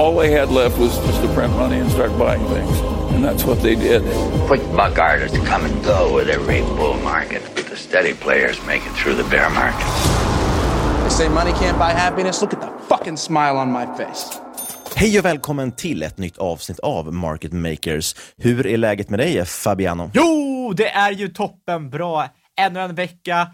All they had left was just to print money and start buying things. And that's what they did. Quick buck artists come and go with every bull market, but the steady players make it through the bear market. They say money can't buy happiness. Look at the fucking smile on my face. Hej och välkommen till ett nytt avsnitt av Market Makers. Hur är läget med dig Fabiano? Jo, det är ju toppen bra. Ännu en vecka,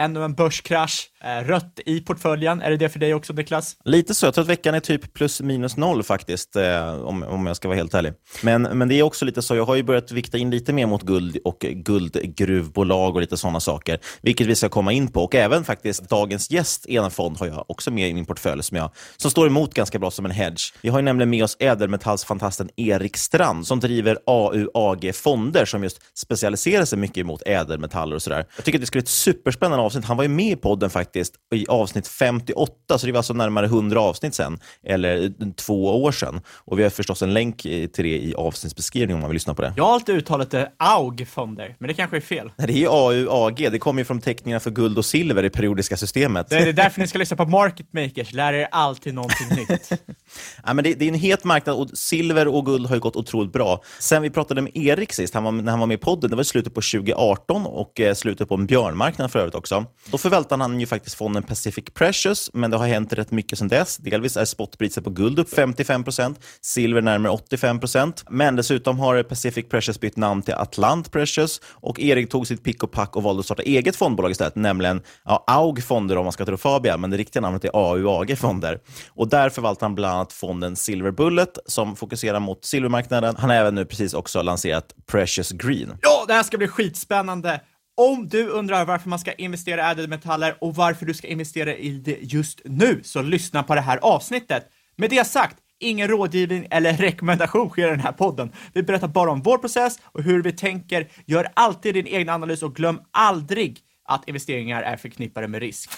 ännu en börskrasch. Eh, rött i portföljen. Är det det för dig också Niklas? Lite så. Jag tror att veckan är typ plus minus noll faktiskt, eh, om, om jag ska vara helt ärlig. Men, men det är också lite så, jag har ju börjat vikta in lite mer mot guld och guldgruvbolag och lite sådana saker, vilket vi ska komma in på. Och även faktiskt dagens gäst, Enafond, har jag också med i min portfölj som, jag, som står emot ganska bra som en hedge. Vi har ju nämligen med oss ädelmetallsfantasten Erik Strand som driver AUAG-fonder som just specialiserar sig mycket mot ädelmetaller och sådär. Jag tycker att det skulle bli ett superspännande avsnitt. Han var ju med i podden faktiskt i avsnitt 58, så det var alltså närmare 100 avsnitt sen, eller två år sedan. Och vi har förstås en länk till det i avsnittsbeskrivningen om man vill lyssna på det. Jag har alltid uttalat det AUG-fonder, men det kanske är fel. Nej, det är AUAG. Det kommer ju från teckningarna för guld och silver i periodiska systemet. Det är därför ni ska lyssna på Market Makers, lär er alltid någonting nytt. ja, men det, det, är en het marknad och silver och guld har ju gått otroligt bra. Sen vi pratade med Erik sist, han var, när han var med i podden, det var i slutet på 2018 och eh, slutet på en björnmarknad för övrigt också. Då förvaltade han ju faktiskt fonden Pacific Precious, men det har hänt rätt mycket sedan dess. Delvis är spotpriset på guld upp 55 procent, silver närmare 85 procent. men dessutom har Pacific Precious bytt namn till Atlant Precious och Erik tog sitt pick och pack och valde att starta eget fondbolag istället, nämligen ja, AUG Fonder om man ska tro Fabian, men det riktiga namnet är AUAG Fonder. Och där förvaltar han bland annat fonden Silver Bullet som fokuserar mot silvermarknaden. Han har även nu precis också lanserat Precious Green. Ja, det här ska bli skitspännande! Om du undrar varför man ska investera i ädelmetaller och varför du ska investera i det just nu, så lyssna på det här avsnittet. Med det sagt, ingen rådgivning eller rekommendation sker i den här podden. Vi berättar bara om vår process och hur vi tänker. Gör alltid din egen analys och glöm aldrig att investeringar är förknippade med risk.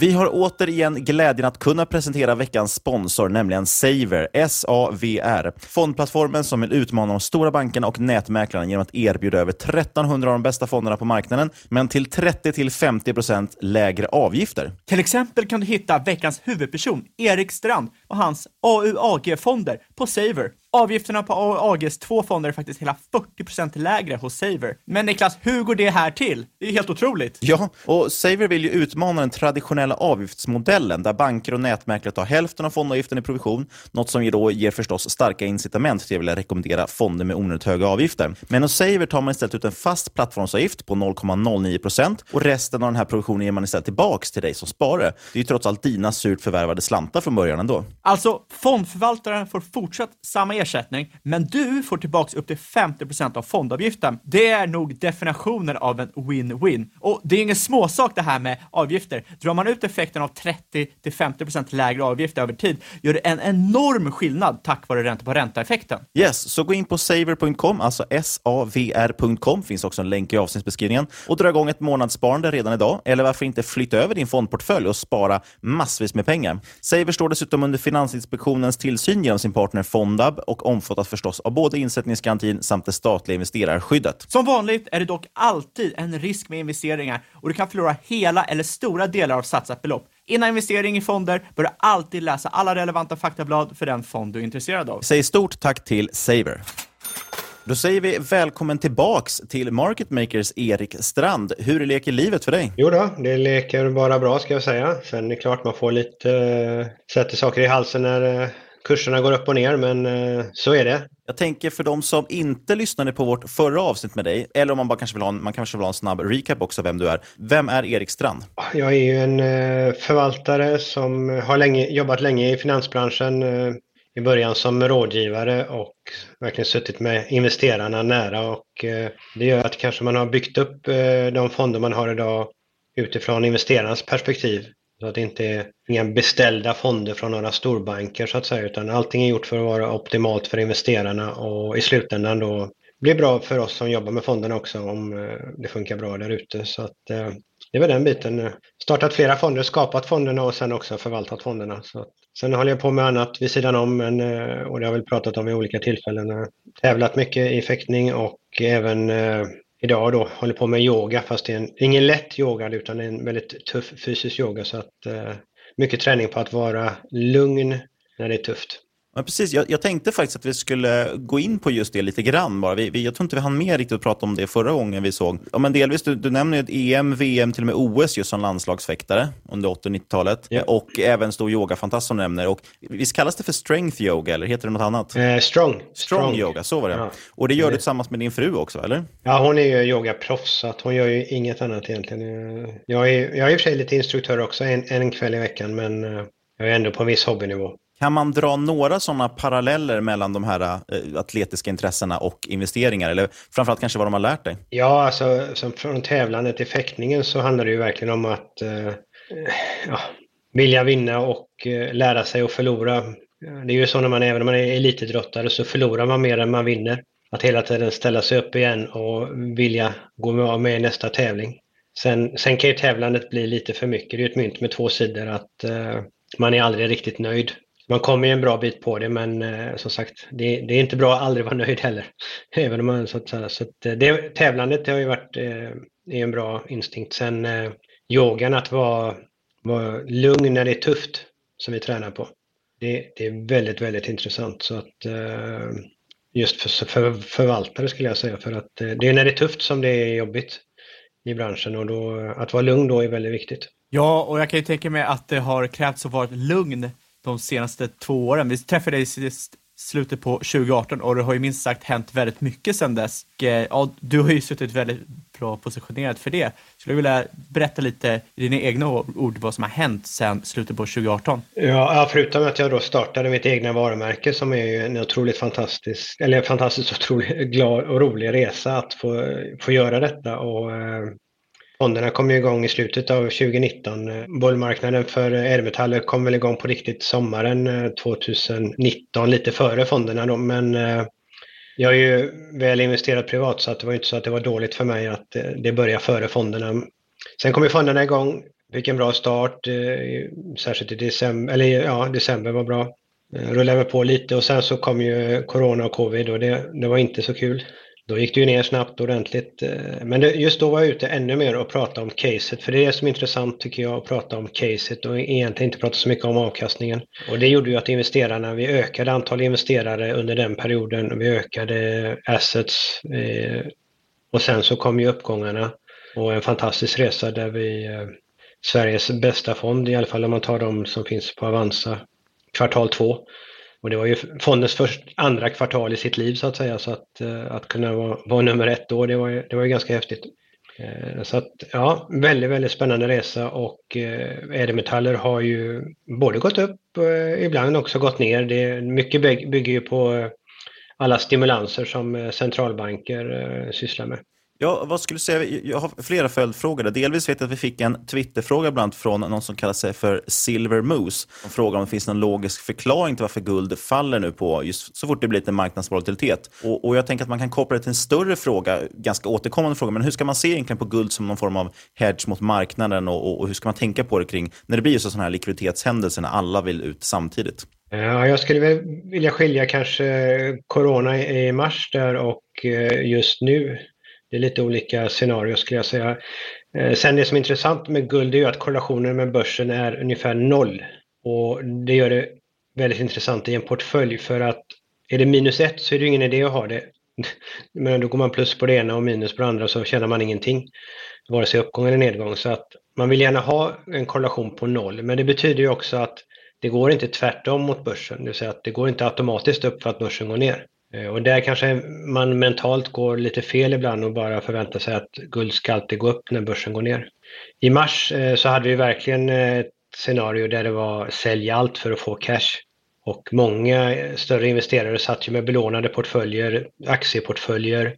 Vi har återigen glädjen att kunna presentera veckans sponsor, nämligen Saver, S-A-V-R. Fondplattformen som vill utmana de stora bankerna och nätmäklarna genom att erbjuda över 1300 av de bästa fonderna på marknaden, men till 30-50% lägre avgifter. Till exempel kan du hitta veckans huvudperson, Erik Strand, och hans AUAG-fonder på Saver. Avgifterna på AUAGs två fonder är faktiskt hela 40% lägre hos Saver. Men Niklas, hur går det här till? Det är helt otroligt. Ja, och Saver vill ju utmana den traditionella avgiftsmodellen där banker och nätmäklare tar hälften av fondavgiften i provision, något som då ger förstås starka incitament till att vilja rekommendera fonder med onödigt höga avgifter. Men hos Saver tar man istället ut en fast plattformsavgift på 0,09% och resten av den här provisionen ger man istället tillbaks till dig som sparare. Det är ju trots allt dina surt förvärvade slantar från början ändå. Alltså, fondförvaltaren får fortsatt samma ersättning, ersättning, men du får tillbaks upp till 50% av fondavgiften. Det är nog definitionen av en win-win. Och det är ingen småsak det här med avgifter. Drar man ut effekten av 30-50% lägre avgifter över tid gör det en enorm skillnad tack vare ränta på ränta-effekten. Yes, så gå in på saver.com, alltså savr.com, finns också en länk i avsnittsbeskrivningen, och dra igång ett månadssparande redan idag. Eller varför inte flytta över din fondportfölj och spara massvis med pengar. Saver står dessutom under Finansinspektionens tillsyn genom sin partner Fondab och omfattas förstås av både insättningsgarantin samt det statliga investerarskyddet. Som vanligt är det dock alltid en risk med investeringar och du kan förlora hela eller stora delar av satsat belopp. Innan investering i fonder bör du alltid läsa alla relevanta faktablad för den fond du är intresserad av. Säg stort tack till Saver. Då säger vi välkommen tillbaks till Market Makers Erik Strand. Hur leker livet för dig? Jo då, det leker bara bra ska jag säga. Sen är det klart man får lite, äh, sätter saker i halsen när äh, kurserna går upp och ner, men äh, så är det. Jag tänker för de som inte lyssnade på vårt förra avsnitt med dig, eller om man bara kanske vill ha en, man kanske vill ha en snabb recap också vem du är. Vem är Erik Strand? Jag är ju en förvaltare som har länge, jobbat länge i finansbranschen i början som rådgivare och verkligen suttit med investerarna nära och eh, det gör att kanske man har byggt upp eh, de fonder man har idag utifrån investerarnas perspektiv. Så att det inte är inga beställda fonder från några storbanker så att säga utan allting är gjort för att vara optimalt för investerarna och i slutändan då blir bra för oss som jobbar med fonderna också om eh, det funkar bra där ute. Så att eh, det var den biten. Startat flera fonder, skapat fonderna och sen också förvaltat fonderna. Så sen håller jag på med annat vid sidan om men, eh, och det har vi pratat om vid olika tillfällen. Tävlat mycket i fäktning och även idag då håller på med yoga fast det är en, ingen lätt yoga utan en väldigt tuff fysisk yoga så att eh, mycket träning på att vara lugn när det är tufft. Ja, precis. Jag, jag, tänkte faktiskt att vi skulle gå in på just det lite grann. Bara. Vi, vi, jag tror inte vi hann med riktigt att prata om det förra gången vi såg. Ja, men delvis, du, du nämner ett EM, VM, till och med OS just som landslagsfäktare under 80 90-talet. Yeah. Och även stor yogafantast som du nämner. Och visst kallas det för strength yoga eller heter det något annat? Eh, strong. strong. Strong yoga, så var det. Ja. Och det gör du tillsammans med din fru också, eller? Ja, hon är ju yogaproffs, så att hon gör ju inget annat egentligen. Jag är, jag är i och för sig lite instruktör också, en, en kväll i veckan, men eh, jag är ändå på en viss hobbynivå. Kan man dra några sådana paralleller mellan de här äh, atletiska intressena och investeringar? Eller framförallt kanske vad de har lärt dig? Ja, alltså som från tävlandet till fäktningen så handlar det ju verkligen om att äh, ja, vilja vinna och äh, lära sig att förlora. Det är ju så när man, även om man är elitidrottare, så förlorar man mer än man vinner. Att hela tiden ställa sig upp igen och vilja gå med i nästa tävling. Sen, sen kan ju tävlandet bli lite för mycket. Det är ju ett mynt med två sidor att man är aldrig riktigt nöjd man kommer ju en bra bit på det men eh, som sagt det, det, är inte bra att aldrig vara nöjd heller. Även om man så att. Så att, eh, det, tävlandet det har ju varit eh, en bra instinkt. Sen eh, yogan att vara, vara lugn när det är tufft som vi tränar på. Det, det är väldigt, väldigt intressant. Så att eh, just för, för förvaltare skulle jag säga för att eh, det är när det är tufft som det är jobbigt i branschen och då, att vara lugn då är väldigt viktigt. Ja, och jag kan ju tänka mig att det har krävts att vara lugn de senaste två åren. Vi träffade dig i slutet på 2018 och det har ju minst sagt hänt väldigt mycket sedan dess. Eh, ja, du har ju suttit väldigt bra positionerad för det. Skulle du vilja berätta lite i dina egna ord vad som har hänt sedan slutet på 2018? Ja, förutom att jag då startade mitt egna varumärke som är ju en otroligt fantastisk, eller en fantastiskt otroligt glad och rolig resa att få, få göra detta och eh, Fonderna kom ju igång i slutet av 2019. Bullmarknaden för ädelmetaller kom väl igång på riktigt sommaren eh, 2019, lite före fonderna då. Men eh, jag är ju väl investerad privat så att det var inte så att det var dåligt för mig att eh, det började före fonderna. Sen kom ju fonderna igång Fick en bra start, särskilt i december, eller ja, december var bra. Rullade på lite och sen så kom ju corona och covid och det, det var inte så kul. Då gick det ju ner snabbt ordentligt. Eh, men just då var jag ute ännu mer och pratade om caset. För det är det som är intressant tycker jag, att prata om caset och egentligen inte prata så mycket om avkastningen. Och det gjorde ju att investerarna, vi ökade antal investerare under den perioden. Vi ökade assets. Eh, och sen så kom ju uppgångarna. Och en fantastisk resa där vi, eh, Sveriges bästa fond, i alla fall om man tar de som finns på Avanza, kvartal två och det var ju fondens först, andra kvartal i sitt liv så att säga, så att, eh, att kunna vara, vara nummer ett då, det var ju, det var ju ganska häftigt. Eh, så att ja, väldigt, väldigt spännande resa och eh, ädelmetaller har ju både gått upp, ibland också gått ner. Det, mycket bygger ju på alla stimulanser som centralbanker sysslar med. Ja, vad skulle du säga? Jag har flera följdfrågor. Delvis vet jag att vi fick en Twitterfråga bland från någon som kallar sig för Silver Moose. De frågar om det finns någon logisk förklaring till varför guld faller nu på just så fort det blir lite marknadsvolatilitet. Och, och jag tänker att man kan koppla det till en större fråga, ganska återkommande fråga. Men hur ska man se egentligen på guld som någon form av hedge mot marknaden och, och, och hur ska man tänka på det kring när det blir just sådana här likviditetshändelser när alla vill ut samtidigt? Ja, jag skulle vilja skilja kanske corona i mars där och eh, just nu det är lite olika scenarier skulle jag säga. Eh, sen det som är intressant med guld är ju att korrelationen med börsen är ungefär noll. Och det gör det väldigt intressant i en portfölj för att är det minus ett så är det ingen idé att ha det. Men då går man plus på det ena och minus på det andra så tjänar man ingenting. Vare sig uppgång eller nedgång. Så att man vill gärna ha en korrelation på noll. Men det betyder ju också att det går inte tvärtom mot börsen. Det vill säga att det går inte automatiskt upp för att börsen går ner. Eh, och där kanske man mentalt går lite fel ibland och bara förväntar sig att guld ska alltid gå upp när börsen går ner. I mars eh, så hade vi verkligen eh, ett scenario där det var sälja allt för att få cash. Och många större investerare satt ju med belånade portföljer, aktieportföljer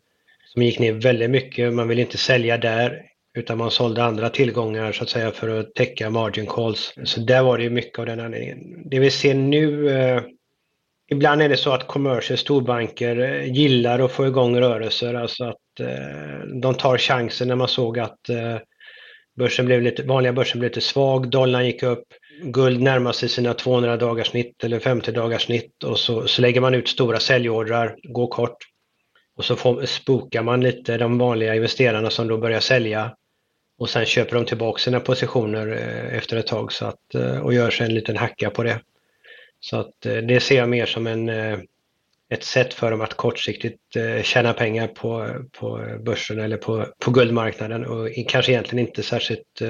som gick ner väldigt mycket. Man ville inte sälja där utan man sålde andra tillgångar så att säga för att täcka margin calls. Så där var det ju mycket av den anledningen. Det vi ser nu Ibland är det så att commercial storbanker eh, gillar att få igång rörelser, alltså att eh, de tar chansen när man såg att eh, börsen blev lite, vanliga börsen blev lite svag, dollarn gick upp, guld närmar sig sina 200 dagars snitt eller 50 dagars snitt och så, så lägger man ut stora säljordrar, går kort. Och så får, spokar man lite de vanliga investerarna som då börjar sälja och sen köper de tillbaka sina positioner eh, efter ett tag så att, eh, och gör sig en liten hacka på det. Så att eh, det ser jag mer som en, eh, ett sätt för dem att kortsiktigt eh, tjäna pengar på, på börsen eller på, på guldmarknaden och kanske egentligen inte särskilt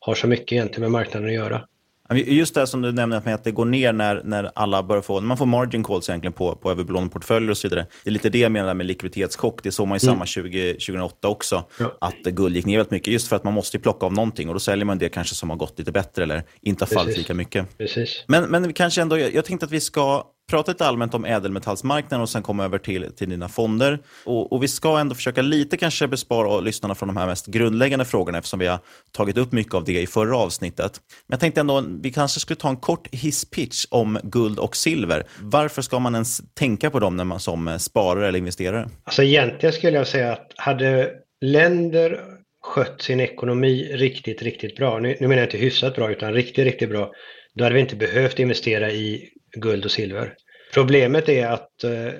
har så mycket egentligen med marknaden att göra. Just det som du nämnde med att det går ner när, när alla börjar få, man får margin calls egentligen på, på överbelånade portföljer och så vidare. Det är lite det jag menar med likviditetschock. Det såg man ju mm. samma 20, 2008 också, ja. att guld gick ner väldigt mycket. Just för att man måste plocka av någonting och då säljer man det kanske som har gått lite bättre eller inte har fallit lika mycket. Precis. Men, men kanske ändå, jag, jag tänkte att vi ska prata lite allmänt om ädelmetallsmarknaden och sen komma över till, till dina fonder. Och, och, vi ska ändå försöka lite kanske bespara lyssnarna från de här mest grundläggande frågorna eftersom vi har tagit upp mycket av det i förra avsnittet. Men jag tänkte ändå vi kanske skulle ta en kort hisspitch om guld och silver. Varför ska man ens tänka på dem när man som sparare eller investerare? Alltså egentligen skulle jag säga att hade länder skött sin ekonomi riktigt, riktigt bra, nu, nu menar jag inte hyfsat bra utan riktigt, riktigt bra, då hade vi inte behövt investera i guld och silver. Problemet är att eh,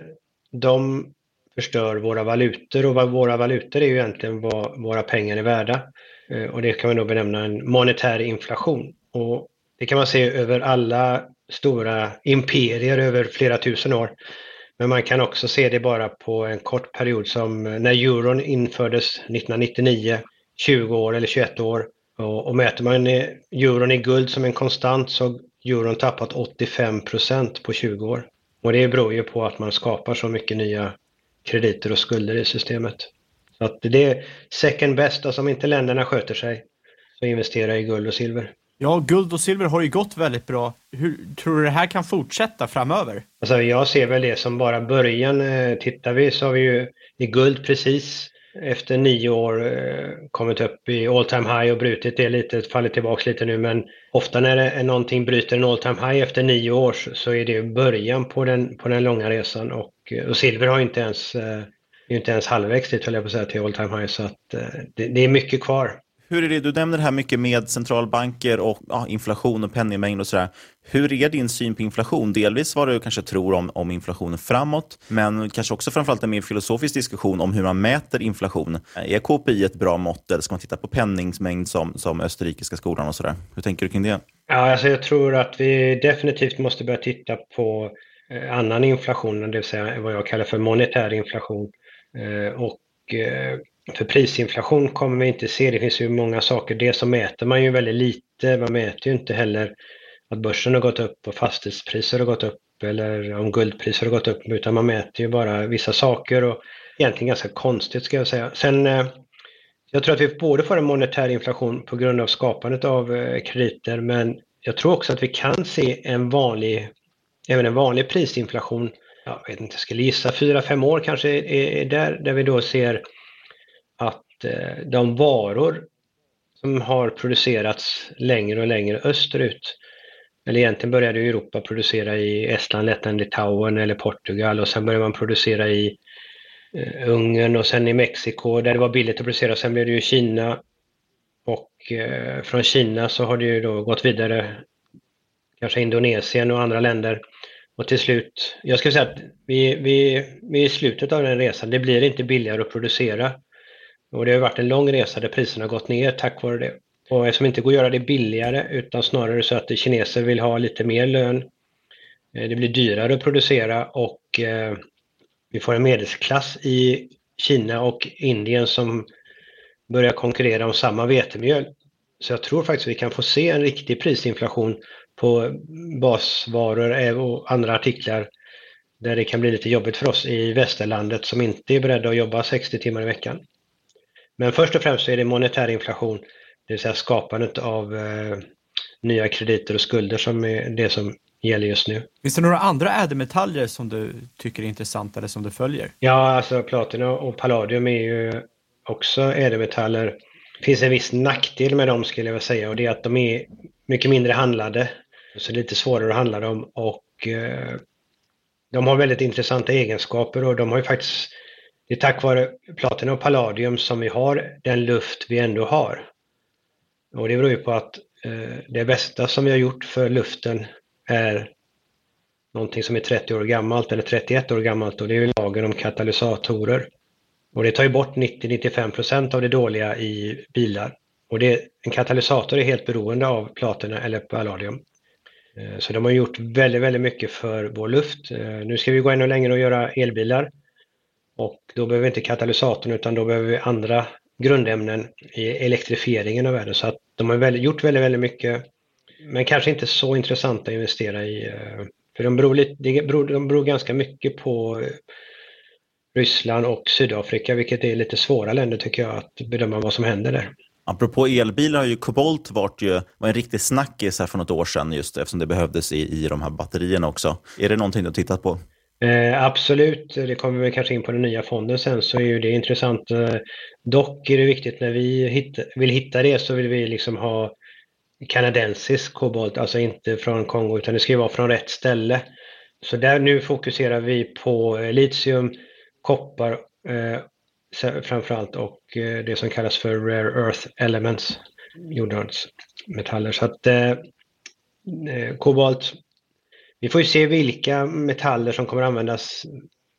de förstör våra valutor och våra valutor är ju egentligen vad våra pengar är värda. Eh, och det kan man då benämna en monetär inflation. Och det kan man se över alla stora imperier över flera tusen år. Men man kan också se det bara på en kort period som eh, när euron infördes 1999, 20 år eller 21 år. Och mäter man euron i guld som en konstant så euron tappat 85 procent på 20 år. Och det beror ju på att man skapar så mycket nya krediter och skulder i systemet. Så att det är second best, alltså om inte länderna sköter sig så investera i guld och silver. Ja, guld och silver har ju gått väldigt bra. Hur tror du det här kan fortsätta framöver? Alltså jag ser väl det som bara början. Eh, tittar vi så har vi ju i guld precis efter nio år eh, kommit upp i all time high och brutit det lite, fallit tillbaks lite nu men ofta när det är någonting bryter en all time high efter nio år så är det början på den, på den långa resan och, eh, och silver har inte ens, eh, inte ens halvvägs dit höll jag på att säga till all time high så att eh, det, det är mycket kvar. Hur är det, du nämner det här mycket med centralbanker och ja, inflation och penningmängd och sådär. Hur är din syn på inflation? Delvis vad du kanske tror om, om inflationen framåt, men kanske också framförallt en mer filosofisk diskussion om hur man mäter inflation. Är KPI ett bra mått eller ska man titta på penningmängd som, som österrikiska skolan och sådär? Hur tänker du kring det? Ja, alltså jag tror att vi definitivt måste börja titta på eh, annan inflation, det vill säga vad jag kallar för monetär inflation. Eh, och eh, för prisinflation kommer vi inte se, det finns ju många saker. Det som mäter man ju väldigt lite, man mäter ju inte heller att börsen har gått upp och fastighetspriser har gått upp eller om guldpriser har gått upp, utan man mäter ju bara vissa saker och egentligen ganska konstigt ska jag säga. Sen eh, jag tror att vi både får en monetär inflation på grund av skapandet av eh, krediter, men jag tror också att vi kan se en vanlig, även en vanlig prisinflation, jag vet inte, jag skulle gissa 4-5 år kanske är där, där vi då ser att eh, de varor som har producerats längre och längre österut, eller egentligen började Europa producera i Estland, Lettland, Litauen eller Portugal och sen började man producera i eh, Ungern och sen i Mexiko där det var billigt att producera. Sen blev det ju Kina och eh, från Kina så har det ju då gått vidare kanske Indonesien och andra länder. Och till slut, jag skulle säga att vi, vi, vi är i slutet av den resan. Det blir inte billigare att producera. Och det har varit en lång resa där priserna har gått ner tack vare det. Och eftersom det inte går att göra det billigare utan snarare så att kineser vill ha lite mer lön. Eh, det blir dyrare att producera och eh, vi får en medelsklass i Kina och Indien som börjar konkurrera om samma vetemjöl. Så jag tror faktiskt vi kan få se en riktig prisinflation på basvaror och andra artiklar där det kan bli lite jobbigt för oss i västerlandet som inte är beredda att jobba 60 timmar i veckan. Men först och främst så är det monetär inflation, det vill säga skapandet av eh, nya krediter och skulder som är det som gäller just nu. Finns det några andra ädelmetaller som du tycker är intressanta eller som du följer? Ja, alltså platina och palladium är ju också ädelmetaller. Det finns en viss nackdel med dem skulle jag vilja säga och det är att de är mycket mindre handlade. Så lite svårare att handla dem och eh, de har väldigt intressanta egenskaper och de har ju faktiskt det är tack vare platina och palladium som vi har den luft vi ändå har. Och det beror ju på att eh, det bästa som vi har gjort för luften är någonting som är 30 år gammalt eller 31 år gammalt och det är lagen om katalysatorer. Och det tar ju bort 90-95% av det dåliga i bilar. Och det, en katalysator är helt beroende av platina eller palladium. Eh, så de har gjort väldigt, väldigt mycket för vår luft. Eh, nu ska vi gå ännu längre och göra elbilar. Och då behöver vi inte katalysatorn utan då behöver vi andra grundämnen i elektrifieringen av världen. Så att de har gjort väldigt, väldigt mycket. Men kanske inte så intressanta att investera i. Eh, för de beror, lite, de beror, de beror ganska mycket på eh, Ryssland och Sydafrika, vilket är lite svåra länder tycker jag att bedöma vad som händer där. Apropå elbilar har ju kobolt varit ju, var en riktig snackis här för något år sedan just eftersom det behövdes i, i de här batterierna också. Är det någonting du har tittat på? Eh, absolut, det kommer vi kanske in på den nya fonden sen så är ju det intressant. Eh, dock är det viktigt när vi hitta, vill hitta det så vill vi liksom ha kanadensisk kobolt, alltså inte från Kongo utan det ska ju vara från rätt ställe. Så där nu fokuserar vi på litium, koppar eh, framförallt och eh, det som kallas för rare earth elements, jordartsmetaller. Så att eh, eh kobolt vi får ju se vilka metaller som kommer användas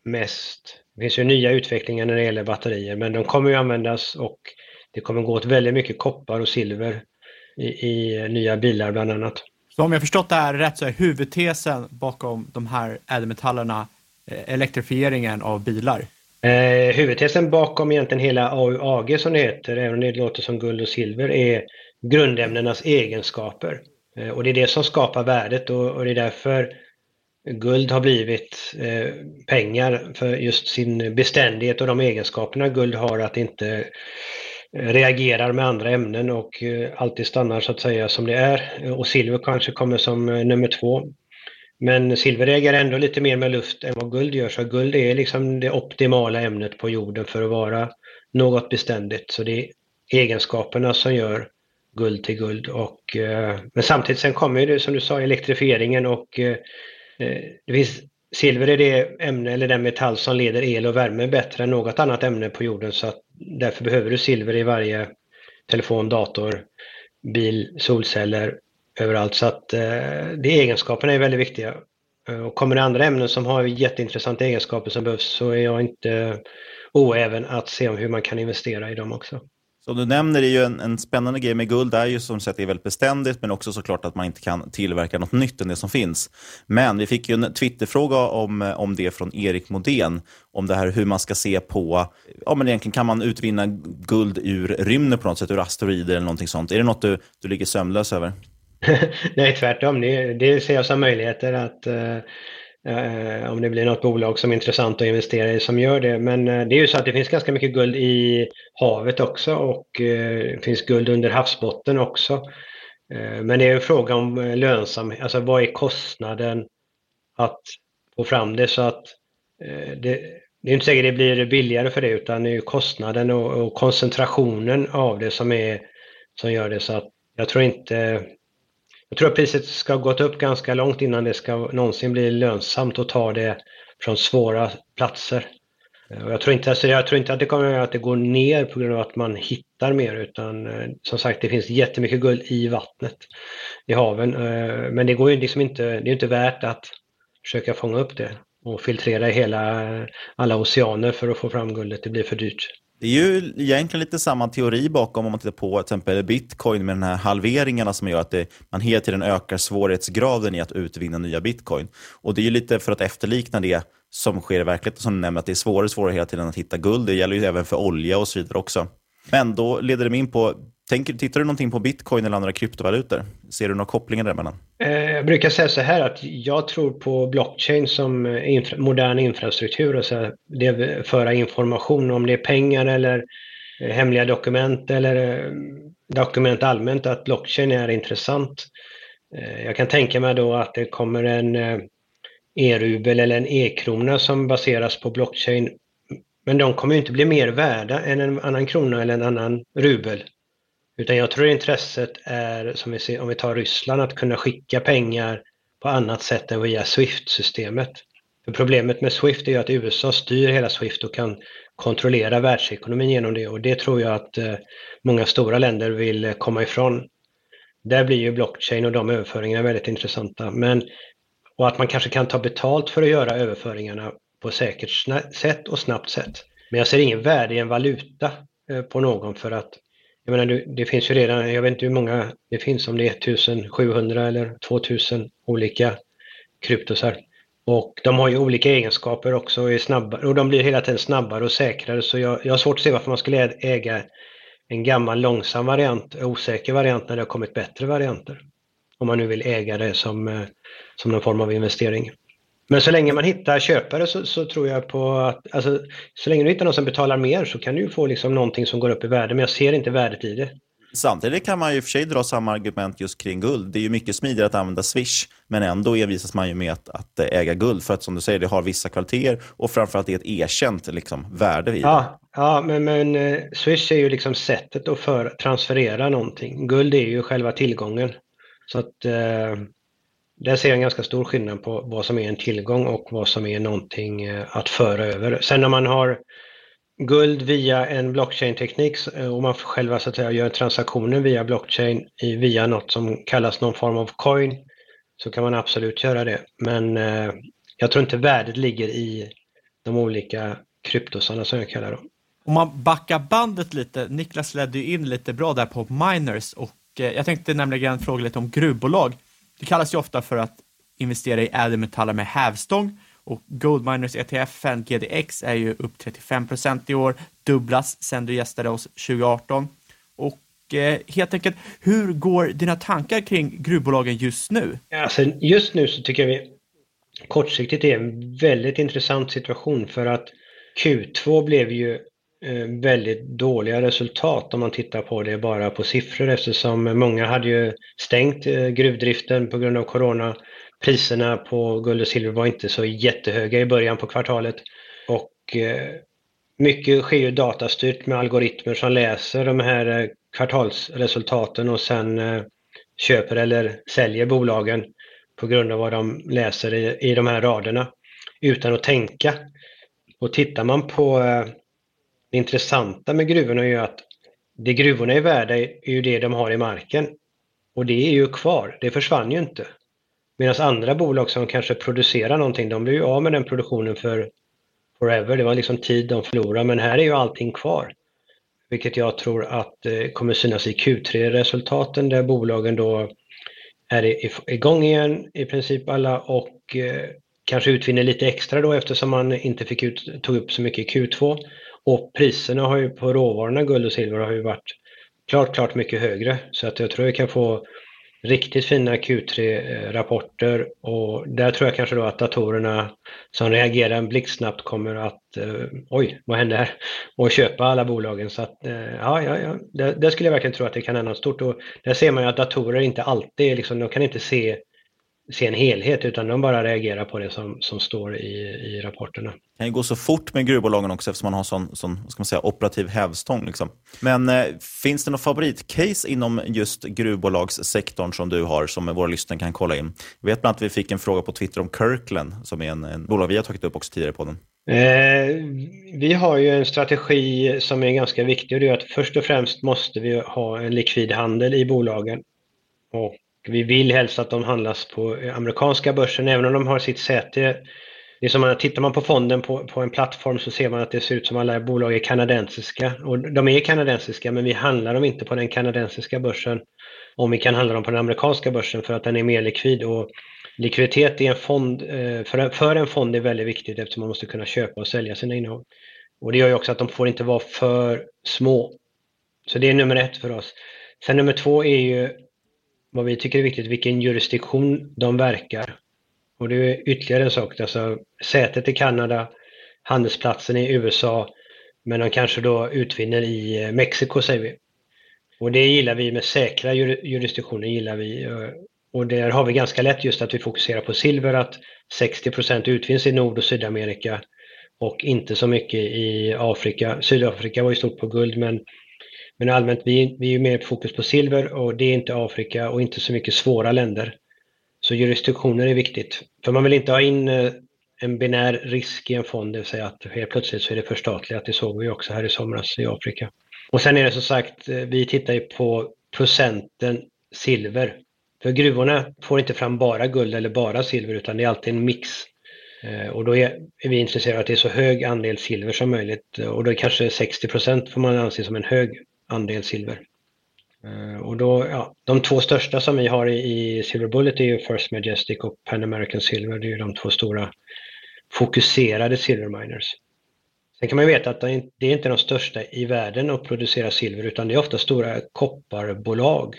mest. Det finns ju nya utvecklingar när det gäller batterier, men de kommer ju användas och det kommer gå åt väldigt mycket koppar och silver i, i nya bilar bland annat. Så om jag förstått det här rätt så är huvudtesen bakom de här ädelmetallerna eh, elektrifieringen av bilar? Eh, huvudtesen bakom egentligen hela AUAG som det heter, även om det låter som guld och silver, är grundämnenas egenskaper. Eh, och det är det som skapar värdet och, och det är därför guld har blivit eh, pengar för just sin beständighet och de egenskaperna guld har att inte eh, reagerar med andra ämnen och eh, alltid stannar så att säga som det är. Eh, och silver kanske kommer som eh, nummer två. Men silver reagerar ändå lite mer med luft än vad guld gör, så guld är liksom det optimala ämnet på jorden för att vara något beständigt. Så det är egenskaperna som gör guld till guld. Och, eh, men samtidigt sen kommer det som du sa elektrifieringen och eh, eh, det finns, silver är det ämne eller den metall som leder el och värme bättre än något annat ämne på jorden så att därför behöver du silver i varje telefon, dator, bil, solceller överallt. Så att eh, de egenskaperna är väldigt viktiga. Eh, och kommer det andra ämnen som har jätteintressanta egenskaper som behövs så är jag inte oäven att se om hur man kan investera i dem också. Som du nämner är ju en, en spännande grej med guld är ju som sagt är väldigt beständigt, men också såklart att man inte kan tillverka något nytt än det som finns. Men vi fick ju en Twitterfråga om, om det från Erik Modén, om det här hur man ska se på, ja men egentligen kan man utvinna guld ur rymden på något sätt, ur asteroider eller någonting sånt. Är det något du, du ligger sömnlös över? Nej, tvärtom. Det, det ser jag som möjligheter att uh Eh, om det blir något bolag som är intressant att investera i som gör det. Men eh, det är ju så att det finns ganska mycket guld i havet också och eh, det finns guld under havsbotten också. Eh, men det är en fråga om eh, lönsamhet, alltså vad är kostnaden att få fram det så att eh, det, det är inte säkert det blir billigare för det utan det är kostnaden och, och koncentrationen av det som, är, som gör det så att jag tror inte jag tror att priset ska ha gått upp ganska långt innan det ska någonsin bli lönsamt att ta det från svåra platser. Eh, och jag, tror inte, alltså jag tror inte att det kommer att det går ner på grund av att man hittar mer utan eh, som sagt det finns jättemycket guld i vattnet, i haven. Eh, men det går ju liksom inte, det är inte värt att försöka fånga upp det och filtrera hela, alla oceaner för att få fram guldet. Det blir för dyrt. Det är ju egentligen lite samma teori bakom om man tittar på till exempel bitcoin med de här halveringarna som gör att det, man hela tiden ökar svårighetsgraden i att utvinna nya bitcoin. Och det är ju lite för att efterlikna det som sker i verkligheten som du nämner, att det är svårare och svårare hela tiden att hitta guld. Det gäller ju även för olja och så vidare också. Men då leder det mig in på, tänker, tittar du någonting på bitcoin eller andra kryptovalutor? Ser du några kopplingar däremellan? Eh, jag brukar säga så här att jag tror på blockchain som eh, infra, modern infrastruktur, Alltså det föra information om det är pengar eller eh, hemliga dokument eller dokument allmänt, att blockchain är intressant. Jag kan tänka mig då att det kommer en e-rubel eller en e-krona som baseras på blockchain men de kommer ju inte bli mer värda än en annan krona eller en annan rubel. Utan jag tror intresset är, som vi ser, om vi tar Ryssland, att kunna skicka pengar på annat sätt än via Swift-systemet. För problemet med Swift är ju att USA styr hela Swift och kan kontrollera världsekonomin genom det och det tror jag att eh, många stora länder vill eh, komma ifrån. Där blir ju blockchain och de överföringarna väldigt intressanta. Men, och att man kanske kan ta betalt för att göra överföringarna på säkert sätt och snabbt sätt. Men jag ser ingen värde i en valuta eh, på någon för att jag menar, det finns ju redan, jag vet inte hur många det finns, om det är 1700 eller 2000 olika kryptosar. Och de har ju olika egenskaper också och, är snabbare, och de blir hela tiden snabbare och säkrare så jag, jag har svårt att se varför man skulle äga en gammal långsam variant, osäker variant när det har kommit bättre varianter. Om man nu vill äga det som, eh, som någon form av investering. Men så länge man hittar köpare så, så, tror jag på att, alltså, så länge du hittar någon som betalar mer så kan du ju få liksom någonting som går upp i värde, men jag ser inte värdet i det. Samtidigt kan man ju för sig dra samma argument just kring guld. Det är ju mycket smidigare att använda Swish, men ändå envisas man ju med att, att äga guld. För att som du säger, det har vissa kvaliteter och framförallt är ett erkänt liksom, värde i det. Ja, ja men, men eh, Swish är ju liksom sättet att för, transferera någonting. Guld är ju själva tillgången. Så att eh, där ser jag en ganska stor skillnad på vad som är en tillgång och vad som är någonting eh, att föra över. Sen när man har guld via en blockchain-teknik eh, och man själva så att säga gör transaktioner via blockchain via något som kallas någon form av coin så kan man absolut göra det. Men eh, jag tror inte värdet ligger i de olika kryptosarna som jag kallar dem. Om man backar bandet lite, Niklas ledde ju in lite bra där på miners och eh, jag tänkte nämligen fråga lite om gruvbolag. Det kallas ju ofta för att investera i ädelmetaller med hävstång och Goldminers ETF GDX är ju upp 35 procent i år, dubblas sedan du gästade oss 2018. Och eh, helt enkelt, hur går dina tankar kring gruvbolagen just nu? Alltså, just nu så tycker jag vi kortsiktigt är en väldigt intressant situation för att Q2 blev ju Eh, väldigt dåliga resultat om man tittar på det bara på siffror eftersom många hade ju stängt eh, gruvdriften på grund av corona. Priserna på guld och silver var inte så jättehöga i början på kvartalet och eh, mycket sker ju datastyrt med algoritmer som läser de här kvartalsresultaten och sen köper eller säljer bolagen på grund av vad de läser i, i de här raderna utan att tänka. Och tittar man på det intressanta med gruvorna är ju att det gruvorna är värda är ju det de har i marken. Och det är ju kvar, det försvann ju inte. Medan andra bolag som kanske producerar någonting, de blir ju av med den produktionen för forever. Det var liksom tid de förlorade, men här är ju allting kvar. Vilket jag tror att eh, kommer synas i Q3-resultaten där bolagen då är igång igen i princip alla och eh, kanske utvinner lite extra då eftersom man inte fick ut, tog upp så mycket i Q2. Och priserna har ju på råvarorna guld och silver har ju varit klart, klart mycket högre. Så att jag tror vi kan få riktigt fina Q3-rapporter och där tror jag kanske då att datorerna som reagerar blixtsnabbt kommer att, eh, oj, vad hände här? Och köpa alla bolagen. Så att, eh, ja, ja, ja, där, det, skulle jag verkligen tro att det kan hända något stort. Och där ser man ju att datorer inte alltid, liksom, de kan inte se se en helhet utan de bara reagerar på det som, som står i, i rapporterna. Det kan ju gå så fort med gruvbolagen också eftersom man har sån, sån ska man säga, operativ hävstång. Liksom. Men eh, finns det något favoritcase inom just gruvbolagssektorn som du har som våra lyssnare kan kolla in? Jag vet bland annat att vi fick en fråga på Twitter om Kirkland som är en, en bolag vi har tagit upp också tidigare på den. Eh, vi har ju en strategi som är ganska viktig och det är att först och främst måste vi ha en likvid handel i bolagen. Och vi vill helst att de handlas på amerikanska börsen, även om de har sitt säte. Det är som man, tittar man på fonden på, på en plattform så ser man att det ser ut som alla bolag är kanadensiska. Och de är kanadensiska, men vi handlar dem inte på den kanadensiska börsen om vi kan handla dem på den amerikanska börsen för att den är mer likvid. Och likviditet i en fond, eh, för, för en fond är väldigt viktigt eftersom man måste kunna köpa och sälja sina innehav. Och det gör ju också att de får inte vara för små. Så det är nummer ett för oss. Sen nummer två är ju vad vi tycker är viktigt, vilken jurisdiktion de verkar. Och det är ytterligare en sak, alltså sätet i Kanada, handelsplatsen i USA, men de kanske då utvinner i eh, Mexiko säger vi. Och det gillar vi med säkra jurisdiktioner gillar vi. Eh, och där har vi ganska lätt just att vi fokuserar på silver, att 60% utvinns i Nord och Sydamerika och inte så mycket i Afrika. Sydafrika var ju stort på guld men men allmänt, vi, vi är mer fokus på silver och det är inte Afrika och inte så mycket svåra länder. Så jurisdiktioner är viktigt. För man vill inte ha in eh, en binär risk i en fond, det vill säga att helt plötsligt så är det förstatligat. Det såg vi också här i somras i Afrika. Och sen är det som sagt, eh, vi tittar ju på procenten silver. För gruvorna får inte fram bara guld eller bara silver utan det är alltid en mix. Eh, och då är vi intresserade av att det är så hög andel silver som möjligt och då är kanske 60 procent får man anse som en hög andel silver. Eh, och då, ja, de två största som vi har i, Silver Bullet är ju First Majestic och Pan American Silver. Det är ju de två stora fokuserade silver miners. Sen kan man ju veta att det är inte de största i världen att producera silver utan det är ofta stora kopparbolag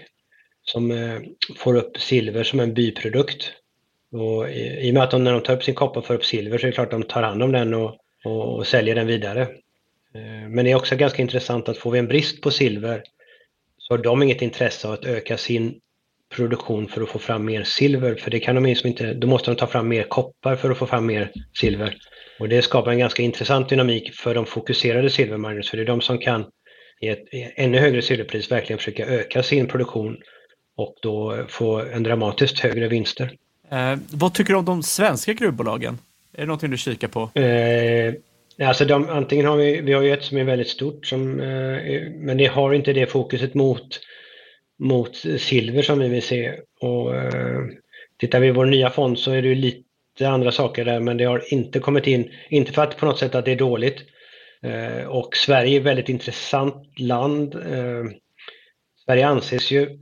som eh, får upp silver som en biprodukt. Och I och med att de när de tar upp sin koppar och får upp silver så är det klart att de tar hand om den och, och, och säljer den vidare. Eh, men det är också ganska intressant att får vi en brist på silver så har de inget intresse av att öka sin produktion för att få fram mer silver. För det kan de liksom inte, då måste de ta fram mer koppar för att få fram mer silver. Och det skapar en ganska intressant dynamik för de fokuserade silverminers, för det är de som kan i ett ännu högre silverpris verkligen försöka öka sin produktion och då få en dramatiskt högre vinster. Eh, vad tycker du om de svenska gruvbolagen? Är det någonting du kikar på? Eh, Alltså de, antingen har vi, vi har ju ett som är väldigt stort, som, eh, men det har inte det fokuset mot, mot silver som vi vill se. Och, eh, tittar vi i vår nya fond så är det ju lite andra saker där, men det har inte kommit in, inte för att på något sätt att det är dåligt. Eh, och Sverige är ett väldigt intressant land. Eh, Sverige anses ju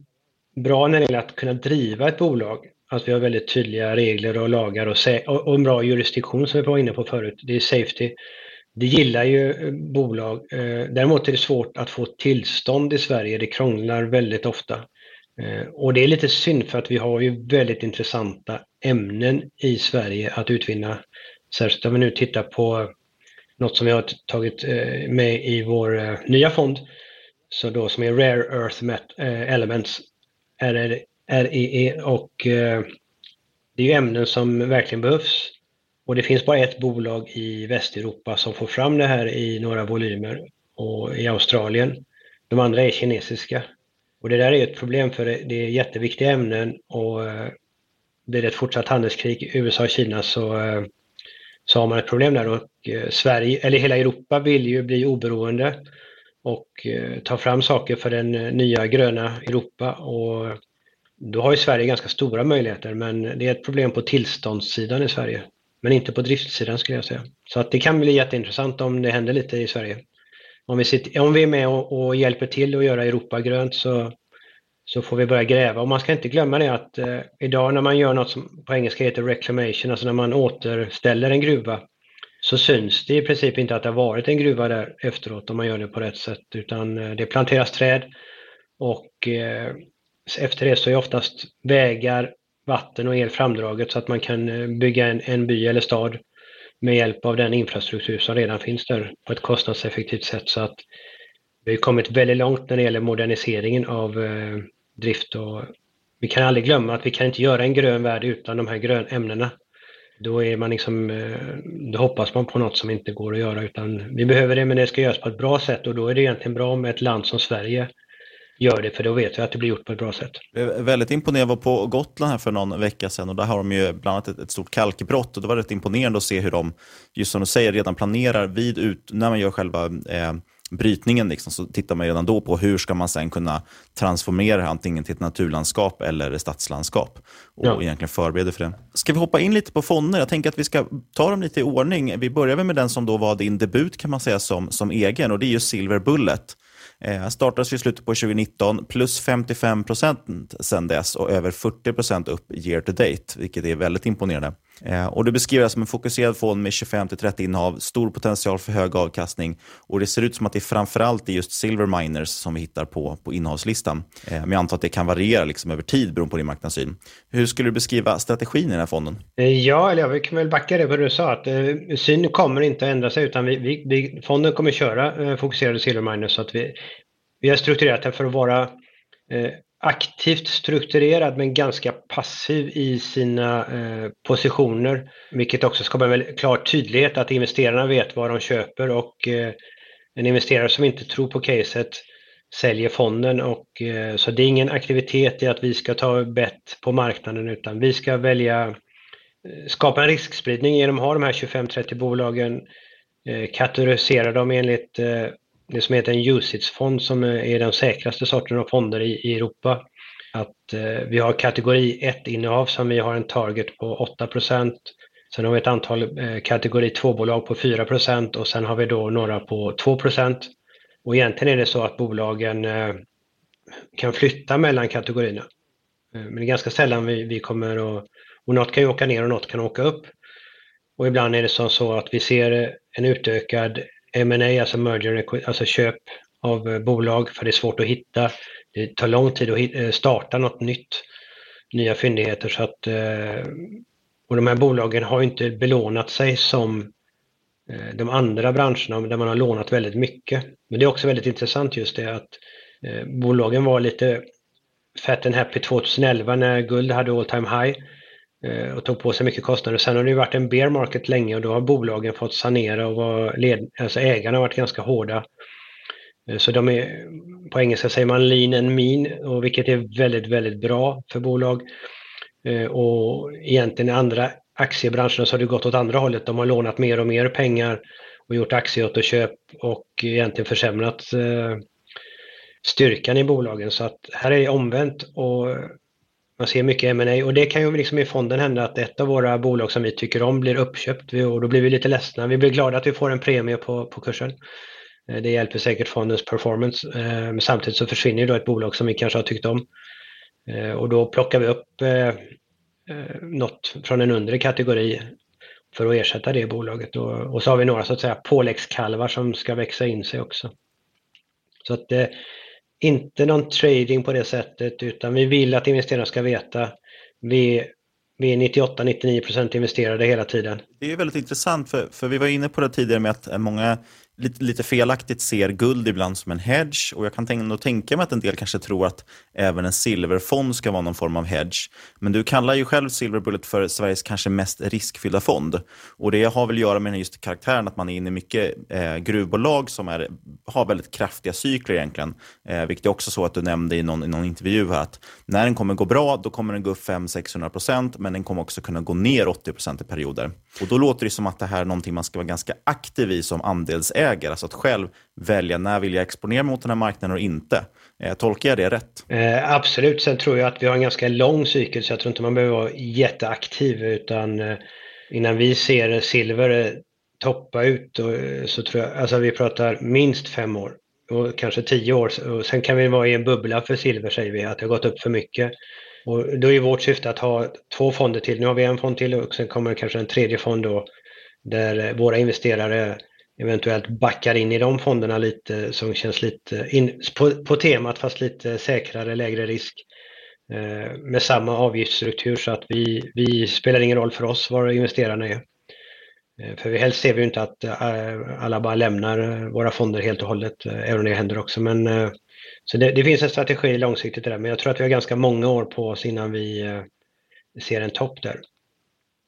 bra när det gäller att kunna driva ett bolag. Att vi har väldigt tydliga regler och lagar och, och, och en bra jurisdiktion som vi var inne på förut. Det är safety. Det gillar ju eh, bolag. Eh, däremot är det svårt att få tillstånd i Sverige. Det krånglar väldigt ofta. Eh, och det är lite synd för att vi har ju väldigt intressanta ämnen i Sverige att utvinna. Särskilt om vi nu tittar på något som vi har tagit med i vår nya fond, så då som är Rare Earth Elements, REE, och det är ju ämnen som verkligen behövs och det finns bara ett bolag i Västeuropa som får fram det här i några volymer och i Australien. De andra är kinesiska. Och det där är ett problem för det är jätteviktiga ämnen och blir det ett fortsatt handelskrig i USA och Kina så, eh, så har man ett problem där och eh, Sverige, eller hela Europa vill ju bli oberoende och ta fram saker för den nya gröna Europa. Och då har ju Sverige ganska stora möjligheter, men det är ett problem på tillståndssidan i Sverige. Men inte på driftsidan skulle jag säga. Så att det kan bli jätteintressant om det händer lite i Sverige. Om vi, sitter, om vi är med och, och hjälper till att göra Europa grönt så, så får vi börja gräva. Och man ska inte glömma det att eh, idag när man gör något som på engelska heter reclamation, alltså när man återställer en gruva, så syns det i princip inte att det har varit en gruva där efteråt om man gör det på rätt sätt, utan eh, det planteras träd och eh, efter det så är oftast vägar, vatten och el framdraget så att man kan eh, bygga en, en by eller stad med hjälp av den infrastruktur som redan finns där på ett kostnadseffektivt sätt. Så att vi har kommit väldigt långt när det gäller moderniseringen av eh, drift och vi kan aldrig glömma att vi kan inte göra en grön värld utan de här grön ämnena. Då, är man liksom, eh, då hoppas man på något som inte går att göra utan vi behöver det men det ska göras på ett bra sätt och då är det egentligen bra med ett land som Sverige gör det, för då vet vi att det blir gjort på ett bra sätt. Jag väldigt imponerad. Jag var på Gotland här för någon vecka sedan och där har de ju bland annat ett, ett stort kalkbrott och det var rätt imponerande att se hur de, just som du säger, redan planerar vid ut, när man gör själva eh, brytningen liksom, så tittar man redan då på hur ska man sen kunna transformera det antingen till ett naturlandskap eller stadslandskap och ja. egentligen förbereda för det. Ska vi hoppa in lite på fonder? Jag tänker att vi ska ta dem lite i ordning. Vi börjar med den som då var din debut kan man säga som, som egen och det är ju Silver Bullet. Eh, startades i slutet på 2019, plus 55 procent sedan dess och över 40 procent upp year to date, vilket är väldigt imponerande. Eh, och det beskriver det som en fokuserad fond med 25-30 innehav, stor potential för hög avkastning och det ser ut som att det framförallt är just silver miners som vi hittar på, på innehavslistan. Eh, men jag antar att det kan variera liksom över tid beroende på din marknadssyn. Hur skulle du beskriva strategin i den här fonden? Eh, ja, eller jag kan väl backa det vad du sa, att eh, syn kommer inte att ändra sig utan vi, vi, vi fonden kommer köra eh, fokuserade silver miners så att vi, vi har strukturerat det för att vara eh, aktivt strukturerad men ganska passiv i sina eh, positioner. Vilket också skapar en klar tydlighet att investerarna vet vad de köper och eh, en investerare som inte tror på caset säljer fonden och eh, så det är ingen aktivitet i att vi ska ta bett på marknaden utan vi ska välja eh, skapa en riskspridning genom att ha de här 25-30 bolagen, eh, kategorisera dem enligt eh, det som heter en UCITS-fond som är den säkraste sorten av fonder i, i Europa. Att eh, vi har kategori 1-innehav som vi har en target på 8% Sen har vi ett antal eh, kategori 2-bolag på 4% och sen har vi då några på 2% Och egentligen är det så att bolagen eh, kan flytta mellan kategorierna. Eh, men det är ganska sällan vi, vi kommer att... Och något kan ju åka ner och något kan åka upp. Och ibland är det som så att vi ser en utökad M&A, alltså merger, alltså köp av eh, bolag, för det är svårt att hitta. Det tar lång tid att eh, starta något nytt, nya fyndigheter. Så att, eh, och de här bolagen har inte belånat sig som de andra branscherna där man har lånat väldigt mycket. Men det är också väldigt intressant just det att bolagen var lite fat and happy 2011 när guld hade all time high Eh, och tog på sig mycket kostnader. Sen har det varit en bear market länge och då har bolagen fått sanera och var led, alltså ägarna har varit ganska hårda. Eh, så de är, på engelska säger man lean and mean, och vilket är väldigt, väldigt bra för bolag. Eh, och egentligen i andra aktiebranscher så har det gått åt andra hållet. De har lånat mer och mer pengar och gjort aktieåterköp och egentligen försämrat styrkan i bolagen. Så att här är det omvänt och man ser mycket M&A och det kan ju liksom i fonden hända att ett av våra bolag som vi tycker om blir uppköpt och då blir vi lite ledsna. Vi blir glada att vi får en premie på, på kursen. Eh, det hjälper säkert fondens performance. Eh, men samtidigt så försvinner ju då ett bolag som vi kanske har tyckt om. Eh, och då plockar vi upp något från en undre kategori för att ersätta det bolaget. Och, så har vi några så att säga påläggskalvar som ska växa in sig också. Så att inte någon trading på det sättet utan vi vill att investerarna ska veta vi, vi är 98-99% investerade hela tiden. Det är väldigt intressant för, för vi var inne på det tidigare med att många lite, lite felaktigt ser guld ibland som en hedge och jag kan ändå tänka mig att en del kanske tror att även en silverfond ska vara någon form av hedge. Men du kallar ju själv Silver Bullet för Sveriges kanske mest riskfyllda fond och det har väl att göra med just karaktären att man är inne i mycket eh, gruvbolag som är, har väldigt kraftiga cykler egentligen. Eh, vilket är också så att du nämnde i någon, i någon intervju här att när den kommer gå bra då kommer den gå upp 500-600% men den kommer också kunna gå ner 80% i perioder. Och då låter det som att det här är någonting man ska vara ganska aktiv i som andelsägare äger. alltså att själv välja när vill jag exponera mig mot den här marknaden och inte. Eh, tolkar jag det rätt? Eh, absolut, sen tror jag att vi har en ganska lång cykel så jag tror inte man behöver vara jätteaktiv utan eh, innan vi ser silver eh, toppa ut och, eh, så tror jag, alltså vi pratar minst fem år och kanske tio år. Och sen kan vi vara i en bubbla för silver säger vi, att det har gått upp för mycket. Och då är vårt syfte att ha två fonder till. Nu har vi en fond till och sen kommer kanske en tredje fond då där eh, våra investerare eventuellt backar in i de fonderna lite som känns lite in, på, på temat fast lite säkrare, lägre risk eh, med samma avgiftsstruktur så att vi, vi spelar ingen roll för oss var investerarna är. Eh, för vi helst ser vi inte att eh, alla bara lämnar eh, våra fonder helt och hållet, eh, även om det händer också. Men, eh, så det, det finns en strategi långsiktigt där, men jag tror att vi har ganska många år på oss innan vi eh, ser en topp där.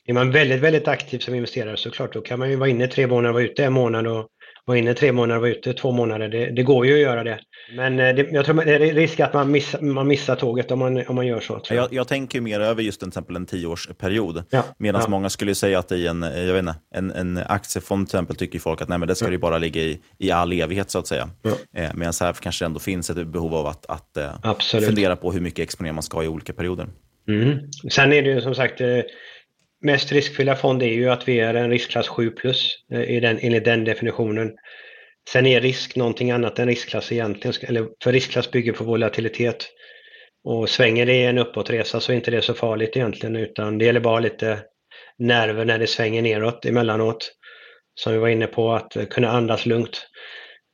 Är man väldigt, väldigt aktiv som investerare så klart, då kan man ju vara inne tre månader, vara ute en månad och vara inne tre månader, vara ute två månader. Det, det går ju att göra det. Men eh, det, jag tror det är risk att man, miss, man missar tåget om man, om man gör så. Jag. Jag, tänker mer över just till exempel en tioårsperiod. Ja, Medan ja. många skulle säga att i en, jag vet inte, en, en aktiefond till exempel tycker folk att nej, men det ska ja. ju bara ligga i, i all evighet så att säga. Ja. Eh, Medan här kanske ändå finns ett behov av att, att eh, fundera på hur mycket exponering man ska ha i olika perioder. Mm. Sen är det ju som sagt eh, mest riskfyllda fond är ju att vi är en riskklass 7 plus eh, i den, enligt den definitionen. Sen är risk någonting annat än riskklass egentligen, eller för riskklass bygger på volatilitet. Och svänger det en uppåtresa så är inte det så farligt egentligen utan det gäller bara lite nerver när det svänger neråt emellanåt. Som vi var inne på, att kunna andas lugnt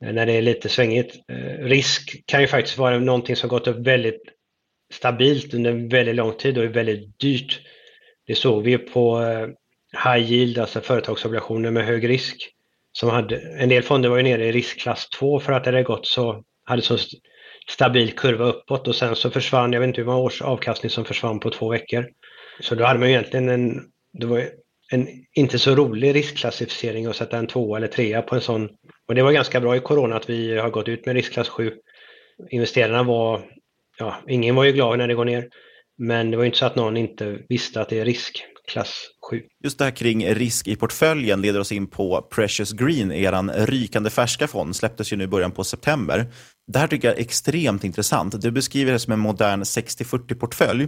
eh, när det är lite svängigt. Eh, risk kan ju faktiskt vara någonting som gått upp väldigt stabilt under väldigt lång tid och är väldigt dyrt. Det såg vi på eh, high yield, alltså företagsobligationer med hög risk. Som hade, en del fonder var ju nere i riskklass 2 för att det hade gått så, hade så stabil kurva uppåt och sen så försvann, jag vet inte hur många års avkastning som försvann på två veckor. Så då hade man ju egentligen en, det var en inte så rolig riskklassificering att sätta en tvåa eller trea på en sån. Och det var ganska bra i corona att vi har gått ut med riskklass 7. Investerarna var, ja, ingen var ju glad när det går ner. Men det var inte så att någon inte visste att det är risk riskklass 7. Just det här kring risk i portföljen leder oss in på Precious Green, eran rykande färska fond, släpptes ju nu i början på september. Det här tycker jag är extremt intressant. Du beskriver det som en modern 60-40-portfölj.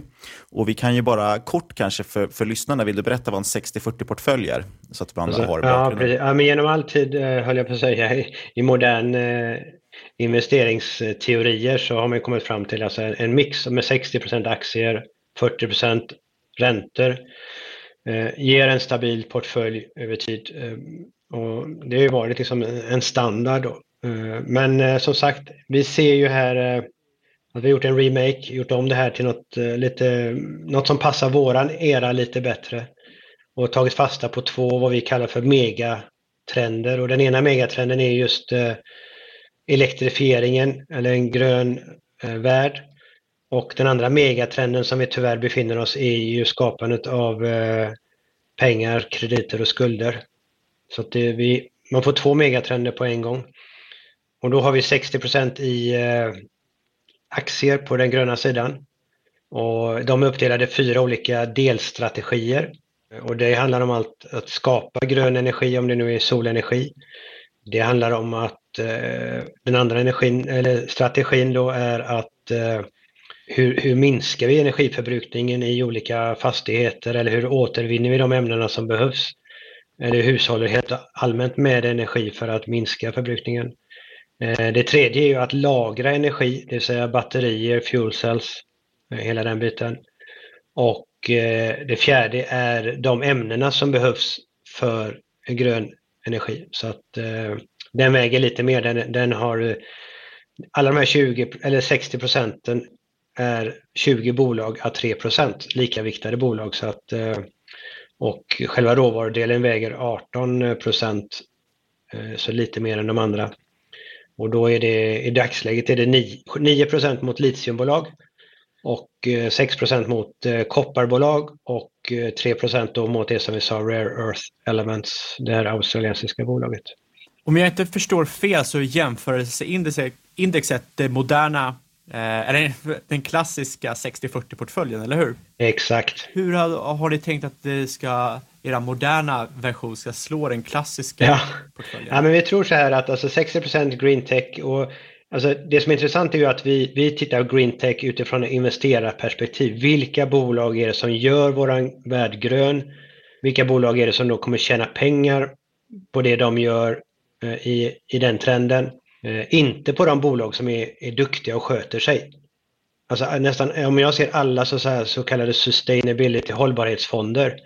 Och vi kan ju bara kort kanske för, för lyssnarna, vill du berätta vad en 60-40-portfölj är? Så att alltså, har ja, ja, men genom all tid, eh, höll jag på att säga, i, i modern eh, investeringsteorier så har man kommit fram till alltså en mix med 60% aktier, 40% räntor. Eh, ger en stabil portfölj över tid. Ehm, och det har ju varit liksom en standard. Då. Eh, men eh, som sagt, vi ser ju här att vi har gjort en remake, gjort om det här till något, lite, något som passar våran era lite bättre. Och tagit fasta på två vad vi kallar för megatrender. Och den ena megatrenden är just elektrifieringen eller en grön värld. Och den andra megatrenden som vi tyvärr befinner oss i är ju skapandet av eh, pengar, krediter och skulder. Så att det, vi, man får två megatrender på en gång. Och då har vi 60% i eh, aktier på den gröna sidan. Och de är uppdelade i fyra olika delstrategier. Och det handlar om allt att skapa grön energi, om det nu är solenergi. Det handlar om att eh, den andra energin, eller strategin då är att eh, hur, hur minskar vi energiförbrukningen i olika fastigheter eller hur återvinner vi de ämnena som behövs? Eller hushåller helt allmänt med energi för att minska förbrukningen? Eh, det tredje är ju att lagra energi, det vill säga batterier, fuel cells, eh, hela den biten. Och eh, det fjärde är de ämnena som behövs för grön energi. Så att den väger lite mer. Den, den har alla de här 20 eller 60 procenten är 20 bolag à 3 procent likaviktade bolag. Så att, eh, och själva råvarudelen väger 18 procent, eh, så lite mer än de andra. Och då är det i dagsläget är det 9, procent mot litiumbolag och eh, 6 procent mot kopparbolag och 3 eh, då mot det som vi sa Rare Earth Elements, det här australiensiska bolaget. Om jag inte förstår fel så är jämförelseindexet det moderna, eh, eller den klassiska 60-40-portföljen, eller hur? Exakt. Hur har, har ni tänkt att det ska era moderna version ska slå den klassiska Ja. portföljen? Ja, men vi tror så här att alltså 60% green tech och alltså det som är intressant är ju att vi, vi tittar på green tech utifrån ett investerarperspektiv. Vilka bolag är det som gör våran värld grön? Vilka bolag är det som då kommer tjäna pengar på det de gör eh, i, i den trenden? Eh, inte på de bolag som är, är duktiga och sköter sig. Alltså eh, nästan, eh, om jag ser alla så, så, här, så kallade sustainability hållbarhetsfonder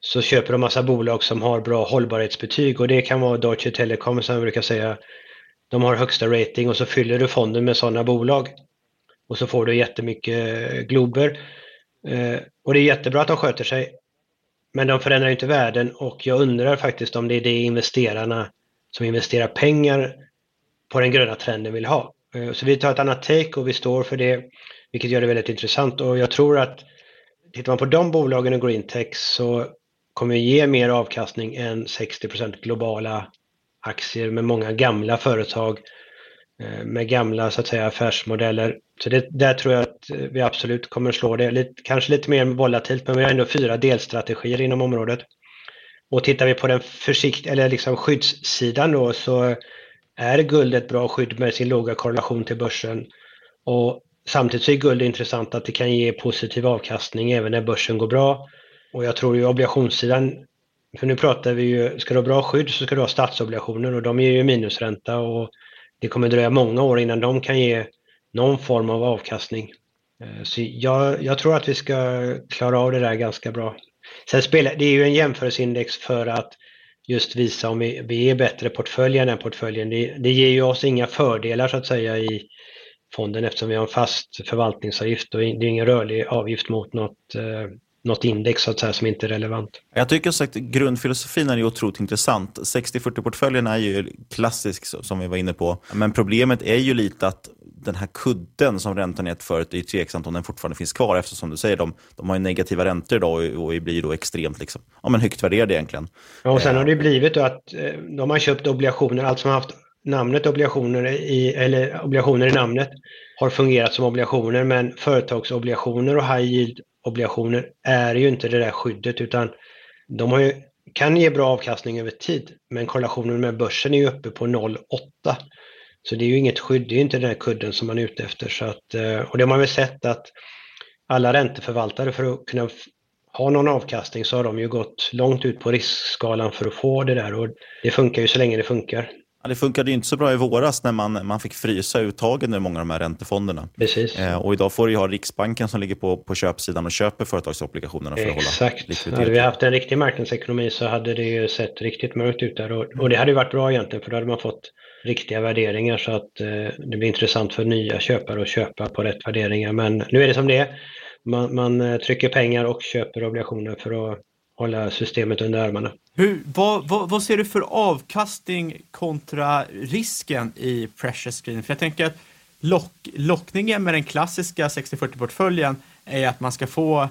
så köper de massa bolag som har bra hållbarhetsbetyg och det kan vara Deutsche Telekom som jag brukar säga. De har högsta rating och så fyller du fonden med sådana bolag. Och så får du jättemycket glober. Eh, och det är jättebra att de sköter sig. Men de förändrar ju inte världen och jag undrar faktiskt om det är det investerarna som investerar pengar på den gröna trenden vill ha. Eh, så vi tar ett annat take och vi står för det, vilket gör det väldigt intressant. Och jag tror att tittar man på de bolagen och GreenTech så kommer det ge mer avkastning än 60% globala aktier med många gamla företag eh, med gamla så att säga affärsmodeller. Så det, där tror jag att eh, vi absolut kommer slå det. Lite, kanske lite mer volatilt men vi har ändå fyra delstrategier inom området. Och tittar vi på den försikt eller liksom skyddssidan då så är guld ett bra skydd med sin låga korrelation till börsen. Och samtidigt så är guld intressant att det kan ge positiv avkastning även när börsen går bra. Och jag tror ju obligationssidan, för nu pratar vi ju, ska du ha bra skydd så ska du ha statsobligationer och de ger ju minusränta och det kommer dröja många år innan de kan ge någon form av avkastning. Eh, så jag, jag tror att vi ska klara av det där ganska bra. Sen spelar, det är ju en jämförelseindex för att just visa om vi, vi är bättre portfölj än den portföljen. Det, det ger ju oss inga fördelar så att säga i fonden eftersom vi har en fast förvaltningsavgift och det är ingen rörlig avgift mot något, eh, något index så att säga som inte är relevant. Jag tycker sagt grundfilosofin är otroligt intressant. 60-40-portföljen är ju klassisk som vi var inne på. Men problemet är ju lite att den här kudden som räntan gett förut, det är tveksamt om den fortfarande finns kvar eftersom som du säger, de, de har ju negativa räntor idag och, och blir då extremt liksom, ja, men högt värderade egentligen. Ja, och sen har det blivit då att eh, de har köpt obligationer, allt som har haft namnet obligationer i, eller obligationer i namnet har fungerat som obligationer men företagsobligationer och high yield obligationer är ju inte det där skyddet utan de har ju, kan ge bra avkastning över tid men korrelationen med börsen är ju uppe på 0,8. Så det är ju inget skydd, det är inte den här kudden som man är ute efter. Så att, eh, och det har man väl sett att alla ränteförvaltare för att kunna ha någon avkastning så har de ju gått långt ut på riskskalan för att få det där och det funkar ju så länge det funkar. Ja, det funkade ju inte så bra i våras när man, man fick frysa uttagen i många av de här räntefonderna. Precis. Eh, och idag får du ju ha Riksbanken som ligger på, på köpsidan och köper företagsobligationerna för att hålla likviditet. Hade vi haft en riktig marknadsekonomi så hade det ju sett riktigt mörkt ut där och, och det hade ju varit bra egentligen för då hade man fått riktiga värderingar så att eh, det blir intressant för nya köpare att köpa på rätt värderingar. Men nu är det som det är. Man, man eh, trycker pengar och köper obligationer för att hålla systemet under armarna. Hur, vad, vad, vad ser du för avkastning kontra risken i Precious Green? För jag tänker att lock, lockningen med den klassiska 60-40-portföljen är att man ska få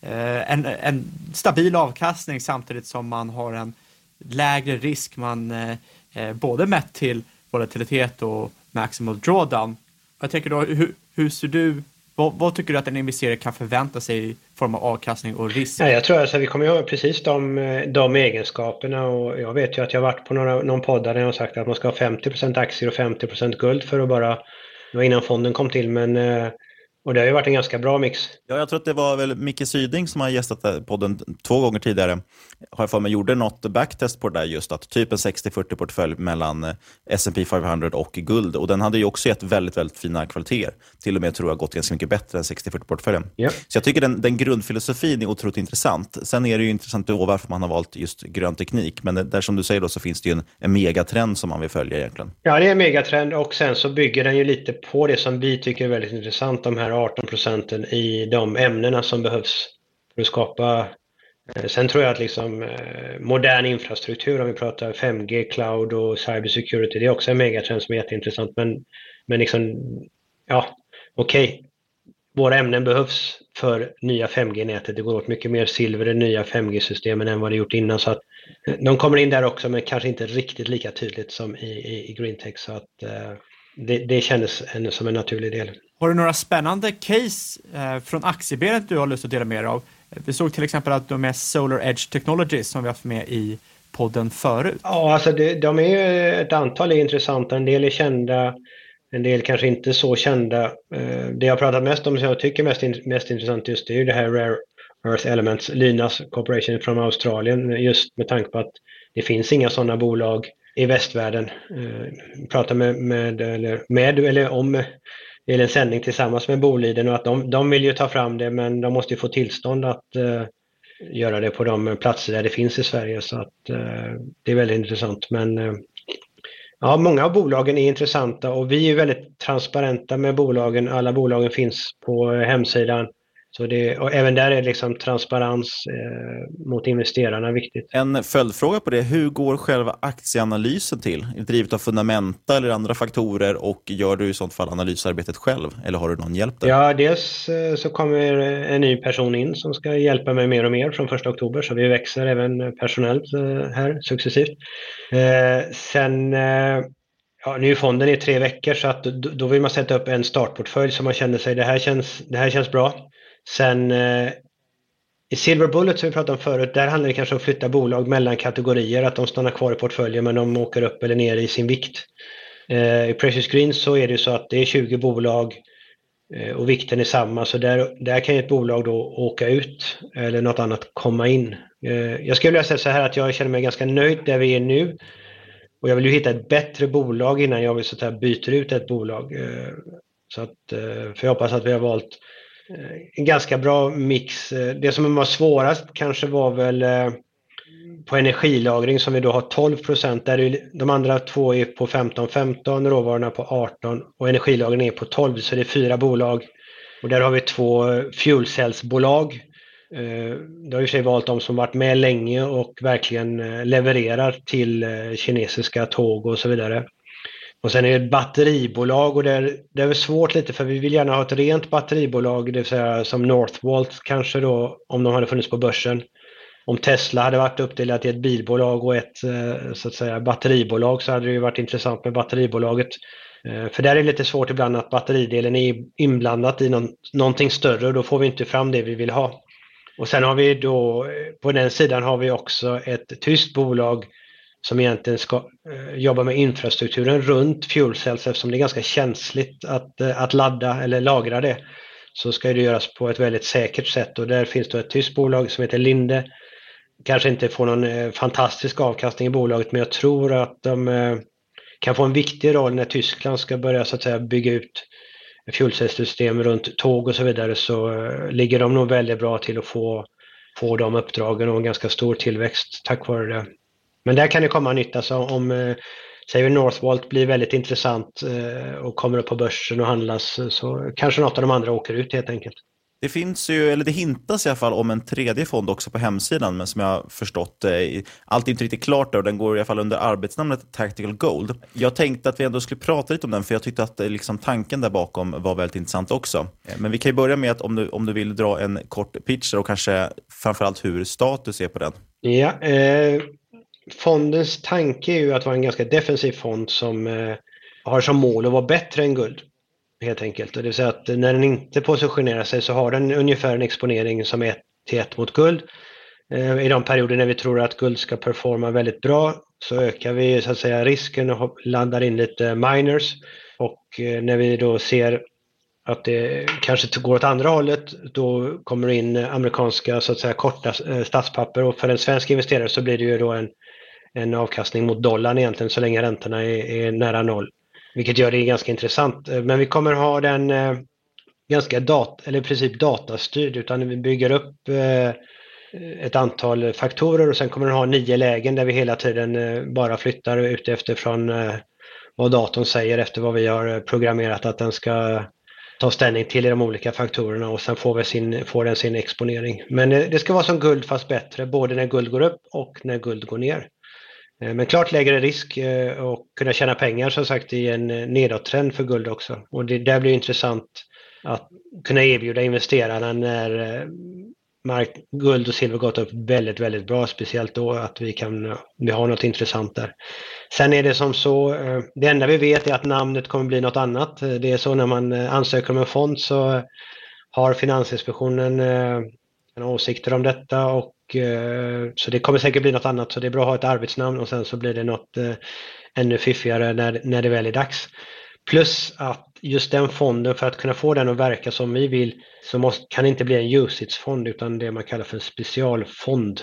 eh, en, en stabil avkastning samtidigt som man har en lägre risk, man, eh, eh, både mätt till volatilitet och maximal drawdown. Jag tänker då, hur, hur ser du, vad, vad tycker du att en investerare kan förvänta sig i form av avkastning och risk? Ja, jag tror att vi kommer ha precis de, de egenskaperna och jag vet ju att jag har varit på några, någon podd där jag har sagt att man ska ha 50% aktier och 50% guld för att bara, det var innan fonden kom till men eh, och det har ju varit en ganska bra mix. Ja, jag tror att det var väl Micke Syding som har gästat podden två gånger tidigare. Har jag för mig gjorde något backtest på det där just att typ en 60-40 portfölj mellan eh, S&P 500 och guld. Och den hade ju också gett väldigt, väldigt fina kvaliteter. Till och med tror jag gått ganska mycket bättre än 60-40 portföljen. Ja. Så jag tycker den, den grundfilosofin är otroligt intressant. Sen är det ju intressant då varför man har valt just grön teknik. Men där som du säger då så finns det ju en, en megatrend som man vill följa egentligen. Ja, det är en megatrend och sen så bygger den ju lite på det som vi tycker är väldigt intressant, de här 18 procenten i de ämnena som behövs för att skapa. Eh, sen tror jag att liksom eh, modern infrastruktur, om vi pratar 5G, cloud och cybersecurity, det är också en megatrend som är jätteintressant. Men, men liksom, ja, okej. Våra ämnen behövs för nya 5G-nätet. Det går åt mycket mer silver i nya 5G-systemen än vad det gjort innan. Så att eh, de kommer in där också, men kanske inte riktigt lika tydligt som i, i, i GreenTech. Så att det, det kändes som en naturlig del. Har du några spännande case eh, från aktiebenet du har lust att dela med dig av? Vi såg till exempel att de är Solar Edge Technologies som vi haft med i podden förut. Ja, alltså det, de är ju ett antal är intressanta. En del är kända, en del kanske inte så kända. Eh, det jag pratat mest om som jag tycker mest, mest intressant just det är ju det här Rare Earth Elements, Lynas Corporation från Australien, just med tanke på att det finns inga sådana bolag i västvärlden. Eh, prata pratar med, med, eller, med eller om till en sändning tillsammans med Boliden och att de, de vill ju ta fram det men de måste ju få tillstånd att eh, göra det på de platser där det finns i Sverige så att eh, det är väldigt intressant. Men eh, ja, många av bolagen är intressanta och vi är väldigt transparenta med bolagen. Alla bolagen finns på hemsidan så det, och även där är liksom transparens eh, mot investerarna viktigt. En följdfråga på det, hur går själva aktieanalysen till? Är det drivet av fundamenta eller andra faktorer och gör du i sånt fall analysarbetet själv eller har du någon hjälp där? Ja, dels eh, så kommer en ny person in som ska hjälpa mig mer och mer från 1 oktober så vi växer även personellt eh, här successivt. Eh, sen eh, Ja, nu är fonden i tre veckor så att då vill man sätta upp en startportfölj så man känner sig det här känns, det här känns bra. Sen eh, i Silver Bullet som vi pratade om förut, där handlar det kanske om att flytta bolag mellan kategorier, att de stannar kvar i portföljen men de åker upp eller ner i sin vikt. Eh, I Precious Green så är det så att det är 20 bolag eh, och vikten är samma, så där, där kan ett bolag då åka ut eller något annat komma in. Eh, jag skulle vilja säga så här att jag känner mig ganska nöjd där vi är nu. Och jag vill ju hitta ett bättre bolag innan jag vill så att byter ut ett bolag. Eh, så att, eh, för jag hoppas att vi har valt Eh, Eh, en ganska bra mix. Eh, det som var svårast kanske var väl eh, på energilagring som vi då har 12 procent. De andra två är på 15-15, råvarorna på 18 och energilagring är på 12 så det är fyra bolag. Och där har vi två fuelcellsbolag. Det har i och för sig valt de som varit med länge och verkligen levererar till kinesiska tåg och så vidare. Och sen är det ett batteribolag och det är, det är svårt lite för vi vill gärna ha ett rent batteribolag, det vill säga som Northvolt kanske då, om de hade funnits på börsen. Om Tesla hade varit uppdelat i ett bilbolag och ett eh, så att säga batteribolag så hade det ju varit intressant med batteribolaget. Eh, för där är det lite svårt ibland att batteridelen är inblandat i någon, någonting större och då får vi inte fram det vi vill ha. Och sen har vi då, eh, på den sidan har vi också ett tyskt bolag som egentligen ska eh, jobba med infrastrukturen runt fuel cells eftersom det är ganska känsligt att, eh, att ladda eller lagra det. Så ska det göras på ett väldigt säkert sätt och där finns då ett tyskt bolag som heter Linde. Kanske inte får någon eh, fantastisk avkastning i bolaget men jag tror att de eh, kan få en viktig roll när Tyskland ska börja så att säga bygga ut fuelcellssystem runt tåg och så vidare så eh, ligger de nog väldigt bra till att få, få de uppdragen och en ganska stor tillväxt tack vare det. Men där kan det komma nytt. Alltså om eh, säger Northvolt blir väldigt intressant eh, och kommer upp på börsen och handlas så kanske något av de andra åker ut helt enkelt. Det finns ju, eller det hintas i alla fall om en tredje fond också på hemsidan, men som jag har förstått, eh, allt är inte riktigt klart och den går i alla fall under arbetsnamnet Tactical Gold. Jag tänkte att vi ändå skulle prata lite om den, för jag tyckte att liksom, tanken där bakom var väldigt intressant också. Men vi kan ju börja med att om du, om du vill dra en kort pitch och kanske framförallt hur status är på den. Ja, eh, fondens tanke är ju att vara en ganska defensiv fond som eh, har som mål att vara bättre än guld. Helt enkelt. Det vill säga att när den inte positionerar sig så har den ungefär en exponering som är 1 till 1 mot guld. Eh, I de perioder när vi tror att guld ska performa väldigt bra så ökar vi så att säga risken och landar in lite miners. Och eh, när vi då ser att det kanske går åt andra hållet, då kommer det in amerikanska så att säga korta eh, statspapper och för en svensk investerare så blir det ju då en en avkastning mot dollarn egentligen så länge räntorna är, är nära noll. Vilket gör det ganska intressant. Eh, men vi kommer ha den eh, ganska dat eller i princip datastyrd utan vi bygger upp eh, ett antal faktorer och sen kommer den ha nio lägen där vi hela tiden eh, bara flyttar utifrån från eh, vad datorn säger efter vad vi har eh, programmerat att den ska ta ställning till i de olika faktorerna och sen får, vi sin, får den sin exponering. Men eh, det ska vara som guld fast bättre, både när guld går upp och när guld går ner. Eh, men klart lägre risk eh, och kunna tjäna pengar som sagt i en eh, nedåttrend för guld också. Och det där blir intressant att kunna erbjuda investerarna när mark, guld och silver gått upp väldigt, väldigt bra. Speciellt då att vi kan, vi har något intressant där. Sen är det som så, det enda vi vet är att namnet kommer bli något annat. Det är så när man ansöker om en fond så har Finansinspektionen åsikter om detta och Eh, så det kommer säkert bli något annat så det är bra att ha ett arbetsnamn och sen så blir det något eh, ännu fiffigare när, när det väl är dags. Plus att just den fonden, för att kunna få den att verka som vi vill, så måste, kan det inte bli en UCITS-fond utan det man kallar för en specialfond.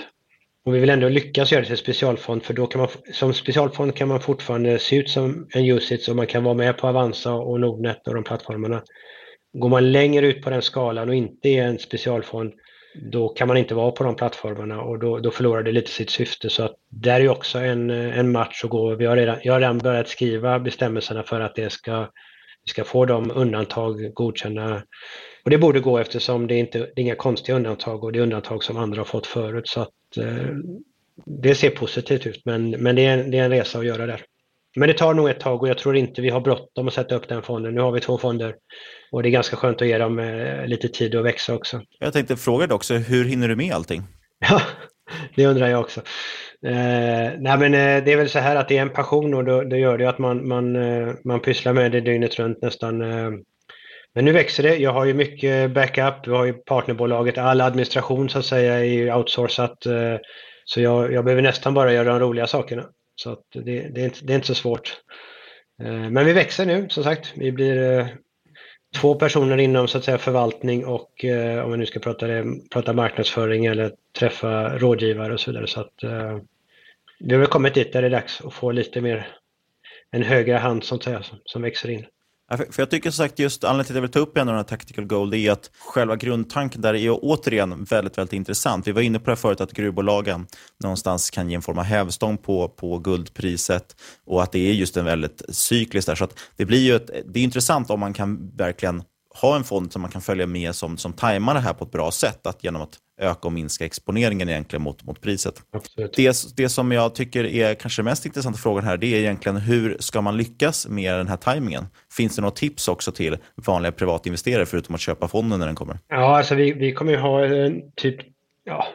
Och vi vill ändå lyckas göra det till en specialfond för då kan man, som specialfond kan man fortfarande se ut som en UCITS och man kan vara med på Avanza och Nordnet och de plattformarna. Går man längre ut på den skalan och inte är en specialfond, då kan man inte vara på de plattformarna och då, då förlorar det lite sitt syfte. Så att där är ju också en, en match att gå. Vi har redan, jag har redan börjat skriva bestämmelserna för att det ska, vi ska få de undantag godkända. Och det borde gå eftersom det, inte, det är inga konstiga undantag och det är undantag som andra har fått förut. Så att, eh, det ser positivt ut men, men det, är en, det är en resa att göra där. Men det tar nog ett tag och jag tror inte vi har bråttom att sätta upp den fonden. Nu har vi två fonder och det är ganska skönt att ge dem eh, lite tid att växa också. Jag tänkte fråga dig också, hur hinner du med allting? Ja, det undrar jag också. Eh, nej men eh, det är väl så här att det är en passion och då, då gör det att man, man, eh, man pysslar med det dygnet runt nästan. Men nu växer det. Jag har ju mycket backup. Vi har ju partnerbolaget. All administration så att säga är ju outsourcat. Så jag, jag behöver nästan bara göra de roliga sakerna. Så att det, det, är inte, det är inte så svårt. Eh, men vi växer nu som sagt. Vi blir eh, två personer inom så att säga förvaltning och eh, om vi nu ska prata, det, prata marknadsföring eller träffa rådgivare och så vidare. Så att, vi har väl kommit dit där det är dags att få lite mer en högre hand så att säga, som, som växer in. För jag tycker som sagt just anledningen till att jag vill ta upp en av de här tactical gold är att själva grundtanken där är återigen väldigt, väldigt intressant. Vi var inne på det förut att gruvbolagen någonstans kan ge en form av hävstång på, på guldpriset och att det är just en väldigt cykliskt där. Så att det blir ju ett, det är intressant om man kan verkligen ha en fond som man kan följa med som, som tajmar det här på ett bra sätt. Att genom att öka och minska exponeringen egentligen mot, mot priset. Det, det som jag tycker är kanske mest intressanta frågan här, det är egentligen hur ska man lyckas med den här tajmingen? Finns det något tips också till vanliga privatinvesterare förutom att köpa fonden när den kommer? Ja, alltså vi, vi kommer ju ha en typ, ja,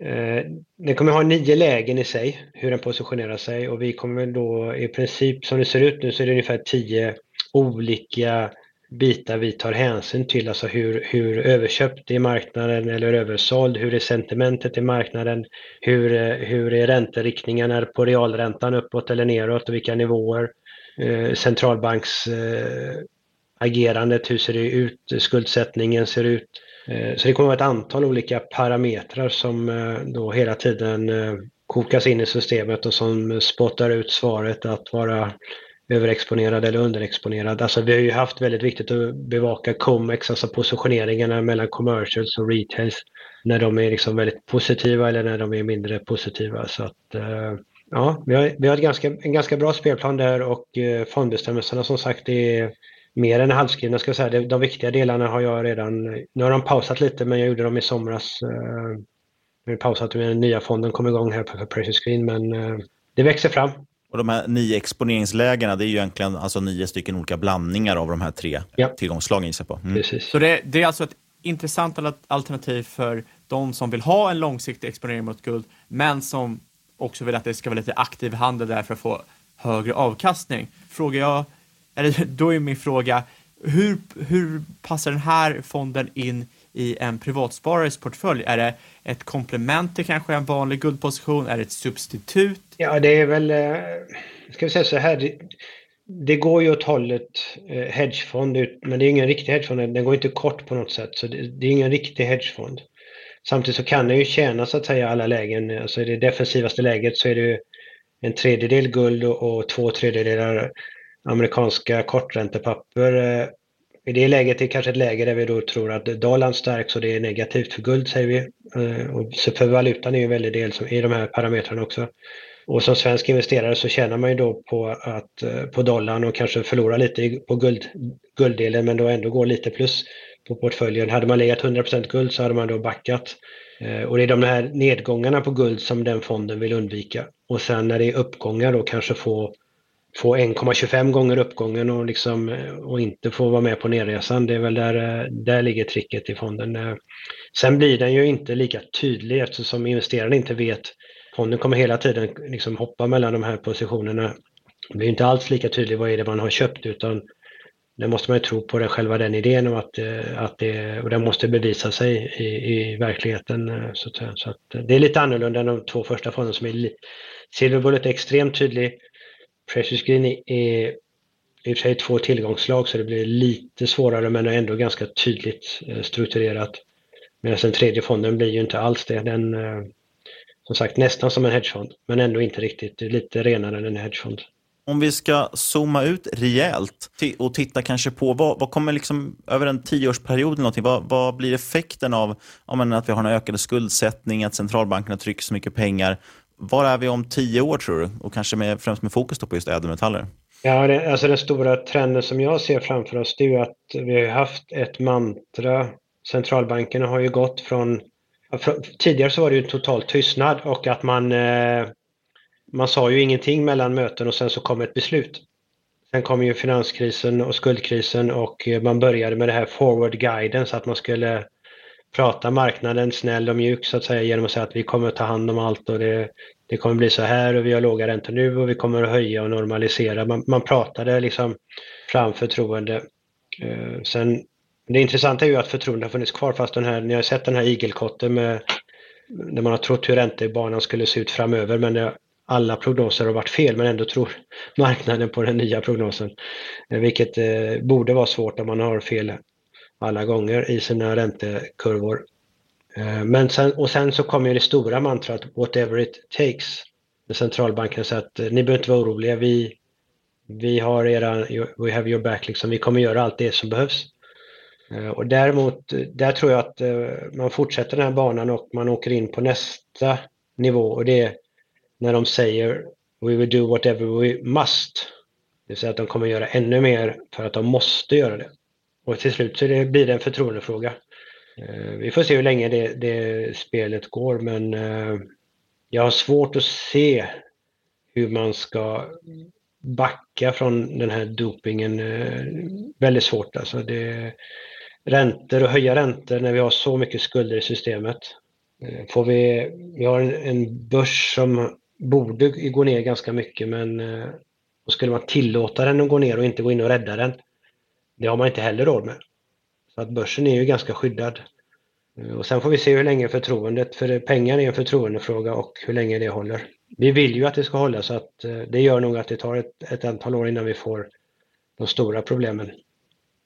eh, den kommer ha nio lägen i sig, hur den positionerar sig och vi kommer då i princip, som det ser ut nu, så är det ungefär tio olika bitar vi tar hänsyn till, alltså hur, hur överköpt är marknaden eller översåld, hur är sentimentet i marknaden, hur, hur är ränteriktningen på realräntan uppåt eller neråt och vilka nivåer, eh, centralbanks eh, agerandet, hur ser det ut, skuldsättningen ser ut. Eh, så det kommer att vara ett antal olika parametrar som eh, då hela tiden eh, kokas in i systemet och som spottar ut svaret att vara överexponerad eller underexponerad. Alltså vi har ju haft väldigt viktigt att bevaka COMEX, alltså positioneringarna mellan commercials och retails, när de är liksom väldigt positiva eller när de är mindre positiva. Så att, eh, ja, vi har, vi har ett ganska, en ganska bra spelplan där och eh, fondbestämmelserna som sagt är mer än halvskrivna ska jag säga. De viktiga delarna har jag redan, nu har de pausat lite men jag gjorde dem i somras. Eh, nu har pausat med den nya fonden kom igång här på Precious Screen men det växer fram och De här nio exponeringslägena, det är ju egentligen alltså nio stycken olika blandningar av de här tre ja. tillgångsslagen gissar på. Mm. Precis. Så det, det, är alltså ett intressant alternativ för de som vill ha en långsiktig exponering mot guld, men som också vill att det ska vara lite aktiv handel där för att få högre avkastning. Frågar jag, eller då är min fråga, hur, hur passar den här fonden in i en privatsparares portfölj? Är det ett komplement till kanske en vanlig guldposition? Är det ett substitut? Ja, det är väl, eh, ska vi säga så här, det, det går ju åt hållet eh, hedgefond men det är ingen riktig hedgefond, den går inte kort på något sätt, så det, det är ingen riktig hedgefond. Samtidigt så kan den ju tjäna så att säga alla lägen, alltså i det defensivaste läget så är det en tredjedel guld och, och två tredjedelar amerikanska korträntepapper eh, i det läget är det kanske ett läge där vi då tror att dollarn stärks och det är negativt för guld säger vi. Och så för valutan är ju en väldig del som, i de här parametrarna också. Och som svensk investerare så tjänar man ju då på, att, eh, på dollarn och kanske förlorar lite på guld, gulddelen men då ändå går lite plus på portföljen. Hade man legat 100% guld så hade man då backat. Eh, och det är de här nedgångarna på guld som den fonden vill undvika. Och sen när det är uppgångar då kanske få få 1,25 gånger uppgången och, liksom, eh, och inte få vara med på nedresan. Det är väl där, där ligger tricket i fonden. Sen blir den ju inte lika tydlig eftersom investeraren inte vet. Fonden kommer hela tiden liksom hoppa mellan de här positionerna. Det blir inte alls lika tydligt vad är det man har köpt utan det måste man ju tro på det, själva den idén och att, eh, att det, och den måste bevisa sig i, i verkligheten. Eh, så att, så att eh, det är lite annorlunda än de två första fonderna som är Silver Bullet är extremt tydlig. Precious Green är i och för sig två tillgångslag så det blir lite svårare men ändå ganska tydligt strukturerat. Medan den tredje fonden blir ju inte alls det. Den, som sagt nästan som en hedgefond men ändå inte riktigt. Lite renare än en hedgefond. Om vi ska zooma ut rejält och titta kanske på vad, vad kommer liksom över en tioårsperiod, eller vad, vad blir effekten av om att vi har en ökad skuldsättning, att centralbankerna trycker så mycket pengar. Var är vi om tio år tror du? Och kanske med, främst med fokus på just ädelmetaller. Ja, det, alltså den stora trenden som jag ser framför oss det är ju att vi har haft ett mantra. Centralbankerna har ju gått från Tidigare så var det ju total tystnad och att man eh, man sa ju ingenting mellan möten och sen så kom ett beslut. Sen kom ju finanskrisen och skuldkrisen och eh, man började med det här forward guidance, att man skulle prata marknaden snäll och mjuk så att säga genom att säga att vi kommer att ta hand om allt och det, det kommer bli så här och vi har låga räntor nu och vi kommer att höja och normalisera. Man, man pratade liksom fram förtroende. Eh, sen, det intressanta är ju att förtroendet har funnits kvar fast den här, ni har sett den här igelkotten med när man har trott hur räntebanan skulle se ut framöver men det alla prognoser har varit fel men ändå tror marknaden på den nya prognosen. Eh, vilket eh, borde vara svårt om man har fel alla gånger i sina räntekurvor. Eh, men sen, och sen så kommer det stora mantrat whatever it takes. Centralbanken säger att eh, ni behöver inte vara oroliga, vi, vi har era, we have your back, liksom. vi kommer göra allt det som behövs. Eh, och däremot, eh, där tror jag att eh, man fortsätter den här banan och man åker in på nästa nivå och det är när de säger We will do whatever we must. Det vill säga att de kommer göra ännu mer för att de måste göra det. Och till slut så det, blir det en förtroendefråga. Vi får se hur länge det, det spelet går men jag har svårt att se hur man ska backa från den här dopingen. Väldigt svårt alltså. Det, räntor och höja räntor när vi har så mycket skulder i systemet. Eh, får vi, vi har en, en börs som borde gå ner ganska mycket men eh, och skulle man tillåta den att gå ner och inte gå in och rädda den, det har man inte heller råd med. Så att börsen är ju ganska skyddad. Eh, och sen får vi se hur länge förtroendet, för pengar är en förtroendefråga och hur länge det håller. Vi vill ju att det ska hålla så att det gör nog att det tar ett, ett antal år innan vi får de stora problemen.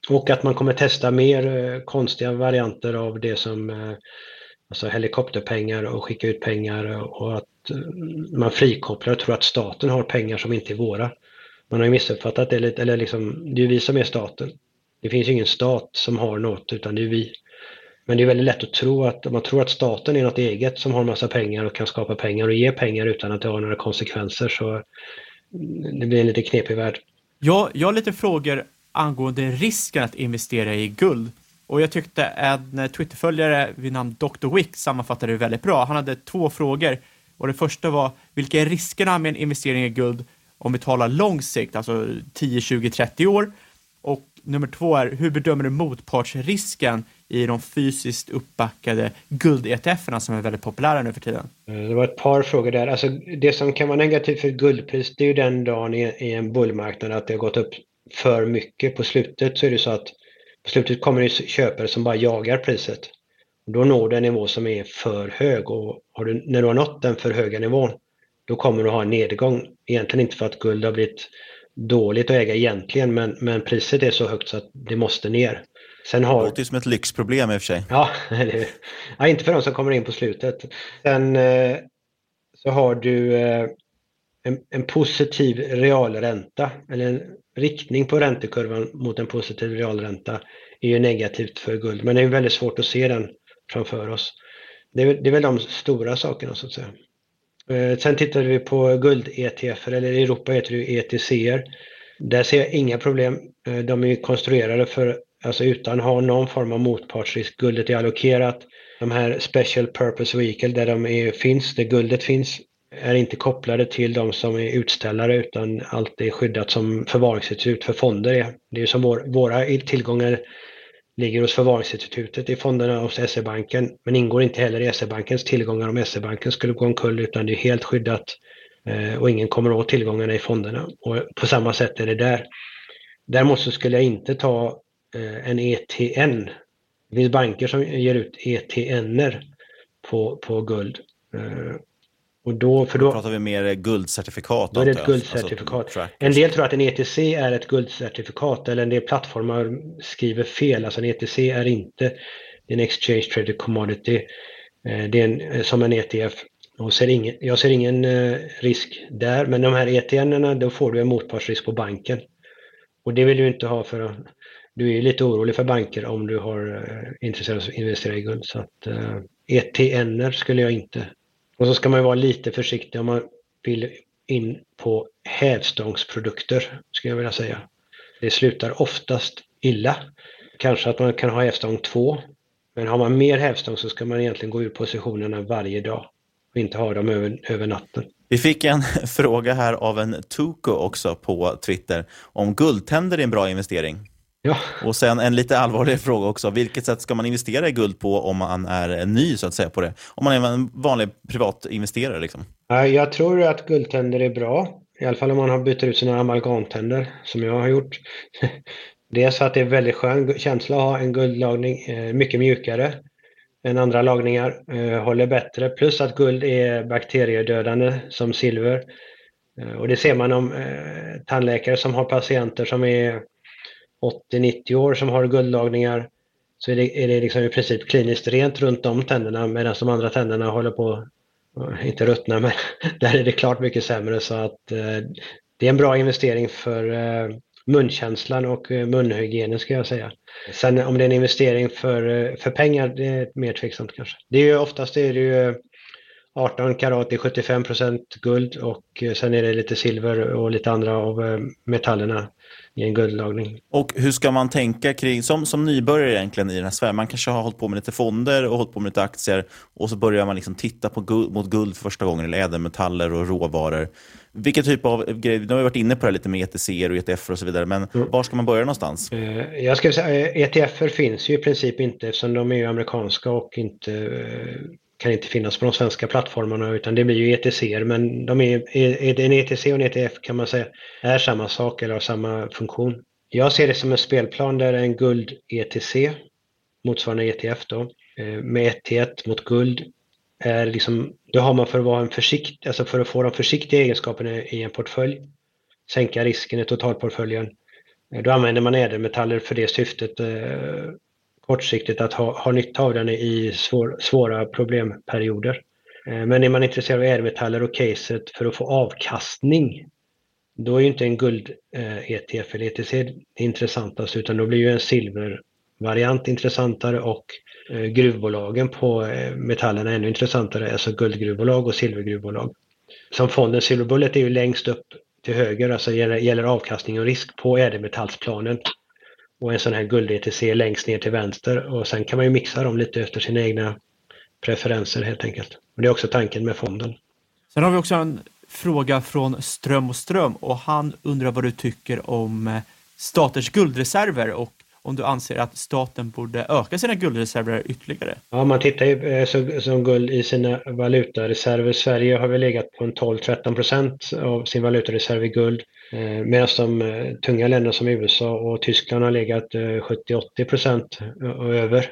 Och att man kommer testa mer eh, konstiga varianter av det som eh, alltså helikopterpengar och skicka ut pengar och att eh, man frikopplar och tror att staten har pengar som inte är våra. Man har ju missuppfattat det lite, eller liksom, det är ju vi som är staten. Det finns ju ingen stat som har något utan det är vi. Men det är väldigt lätt att tro att om man tror att staten är något eget som har massa pengar och kan skapa pengar och ge pengar utan att det har några konsekvenser så mm, det blir en lite knepig värld. Ja, jag har lite frågor angående risken att investera i guld. Och jag tyckte en Twitterföljare vid namn Dr. Wick sammanfattade det väldigt bra. Han hade två frågor och det första var vilka är riskerna med en investering i guld om vi talar lång sikt, alltså 10, 20, 30 år? Och nummer två är hur bedömer du motpartsrisken i de fysiskt uppbackade guld-ETFerna som är väldigt populära nu för tiden? Eh, det var ett par frågor där. Alltså, det som kan vara negativt för guldpris det är ju den dagen i en bullmarknad att det har gått upp för mycket. På slutet så är det så att på slutet kommer det köpare som bara jagar priset. Då når du en nivå som är för hög och du, när du har nått den för höga nivån då kommer du ha en nedgång. Egentligen inte för att guld har blivit dåligt att äga egentligen men, men priset är så högt så att det måste ner. Sen har... Det låter som ett lyxproblem i och för sig. Ja, ja inte för de som kommer in på slutet. Sen eh, så har du eh, en, en, positiv realränta eller en riktning på räntekurvan mot en positiv realränta är ju negativt för guld, men det är väldigt svårt att se den framför oss. Det är, det är väl de stora sakerna så att säga. Eh, sen tittade vi på guld-ETF, eller i Europa heter det ETCer. Där ser jag inga problem. Eh, de är konstruerade för, alltså utan att ha någon form av motpartsrisk. Guldet är allokerat. De här Special Purpose Vehicle där de är, finns, där guldet finns, är inte kopplade till de som är utställare utan allt är skyddat som förvaringsinstitut för fonder är. Det är som vår, våra tillgångar ligger hos förvaringsinstitutet i fonderna hos SE-banken men ingår inte heller i SE-bankens tillgångar om SE-banken skulle gå omkull utan det är helt skyddat eh, och ingen kommer åt tillgångarna i fonderna. Och på samma sätt är det där. Däremot så skulle jag inte ta eh, en ETN. Det finns banker som ger ut ETNer på, på guld. Eh, Eh, och då, för då, då pratar vi mer guldcertifikat. Då är det ett guldcertifikat. Alltså, en del tror att en ETC är ett guldcertifikat eller en del plattformar skriver fel. Alltså en ETC är inte en Exchange Traded Commodity. Eh, det är en, som en ETF. Och ser ingen, jag ser ingen eh, risk där, men de här ETN, då får du en motpartsrisk på banken. Och det vill du inte ha för att du är lite orolig för banker om du har eh, intresserad av att investera i guld. Så att eh, ETN skulle jag inte. Och så ska man vara lite försiktig om man vill in på hävstångsprodukter, skulle jag vilja säga. Det slutar oftast illa. Kanske att man kan ha hävstång 2. Men har man mer hävstång så ska man egentligen gå ur positionerna varje dag och inte ha dem över, över natten. Vi fick en fråga här av en Tuko också på Twitter om guldtänder är en bra investering. Ja. Och sen en lite allvarlig fråga också. Vilket sätt ska man investera i guld på om man är ny så att säga på det? Om man är en vanlig privat investerare liksom? Jag tror att guldtänder är bra. I alla fall om man har bytt ut sina amalgamtänder som jag har gjort. Det är så att det är väldigt skön känsla att ha en guldlagning, eh, mycket mjukare än andra lagningar, eh, håller bättre. Plus att guld är bakteriedödande som silver. Eh, och det ser man om tandläkare som har patienter som är 80-90 år som har guldlagningar så är det, är det liksom i princip kliniskt rent runt de tänderna medan de andra tänderna håller på, eh, inte ruttna, men där är det klart mycket sämre så att eh, det är en bra investering för eh, munkänslan och eh, munhygienen ska jag säga. Sen om det är en investering för, eh, för pengar, det är mer tveksamt kanske. Det är ju oftast är det ju 18 karat är 75% guld och sen är det lite silver och lite andra av metallerna i en guldlagning. Och hur ska man tänka kring, som, som nybörjare egentligen i den här sfären, man kanske har hållit på med lite fonder och hållit på med lite aktier och så börjar man liksom titta på guld, mot guld för första gången, eller ädelmetaller och råvaror. Vilken typ av grejer, nu har vi varit inne på det lite med ETC och ETF och så vidare, men mm. var ska man börja någonstans? Eh, jag skulle säga ETF finns ju i princip inte eftersom de är amerikanska och inte eh, kan inte finnas på de svenska plattformarna utan det blir ju ETC men de är, en ETC och en ETF kan man säga är samma sak eller har samma funktion. Jag ser det som en spelplan där en guld ETC motsvarande ETF då eh, med 1 till 1 mot guld är liksom, då har man för att vara en försikt, alltså för att få de försiktiga egenskaperna i en portfölj, sänka risken i totalportföljen. Eh, då använder man ädelmetaller för det syftet eh, kortsiktigt att ha, ha nytta av den i svår, svåra problemperioder. Eh, men är man intresserad av ädelmetaller och caset för att få avkastning, då är ju inte en guld-ETF eh, eller ETC det intressantaste utan då blir ju en silvervariant intressantare och eh, gruvbolagen på eh, metallerna ännu intressantare, alltså guldgruvbolag och silvergruvbolag. Som fonden Silver Bullet är ju längst upp till höger, alltså gäller, gäller avkastning och risk på ädelmetallsplanen och en sån här guld-ETC längst ner till vänster och sen kan man ju mixa dem lite efter sina egna preferenser helt enkelt. Och det är också tanken med fonden. Sen har vi också en fråga från Ström och Ström och han undrar vad du tycker om eh, staters guldreserver och om du anser att staten borde öka sina guldreserver ytterligare? Ja, man tittar ju eh, så, som guld i sina valutareserver. Sverige har väl legat på en 12-13 procent av sin valutareserv i guld. Eh, medan de eh, tunga länderna som USA och Tyskland har legat eh, 70-80 procent och över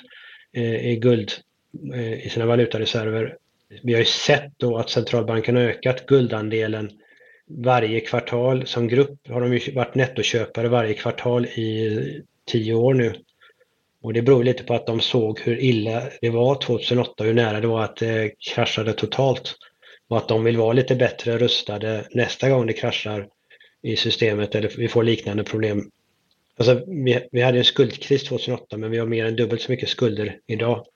i guld i sina valutareserver. Vi har ju sett då att centralbanken har ökat guldandelen varje kvartal. Som grupp har de ju varit nettoköpare varje kvartal i tio år nu. Och det beror lite på att de såg hur illa det var 2008, hur nära det var att det kraschade totalt. Och att de vill vara lite bättre rustade nästa gång det kraschar i systemet eller vi får liknande problem. Alltså, vi, vi hade en skuldkris 2008 men vi har mer än dubbelt så mycket skulder idag.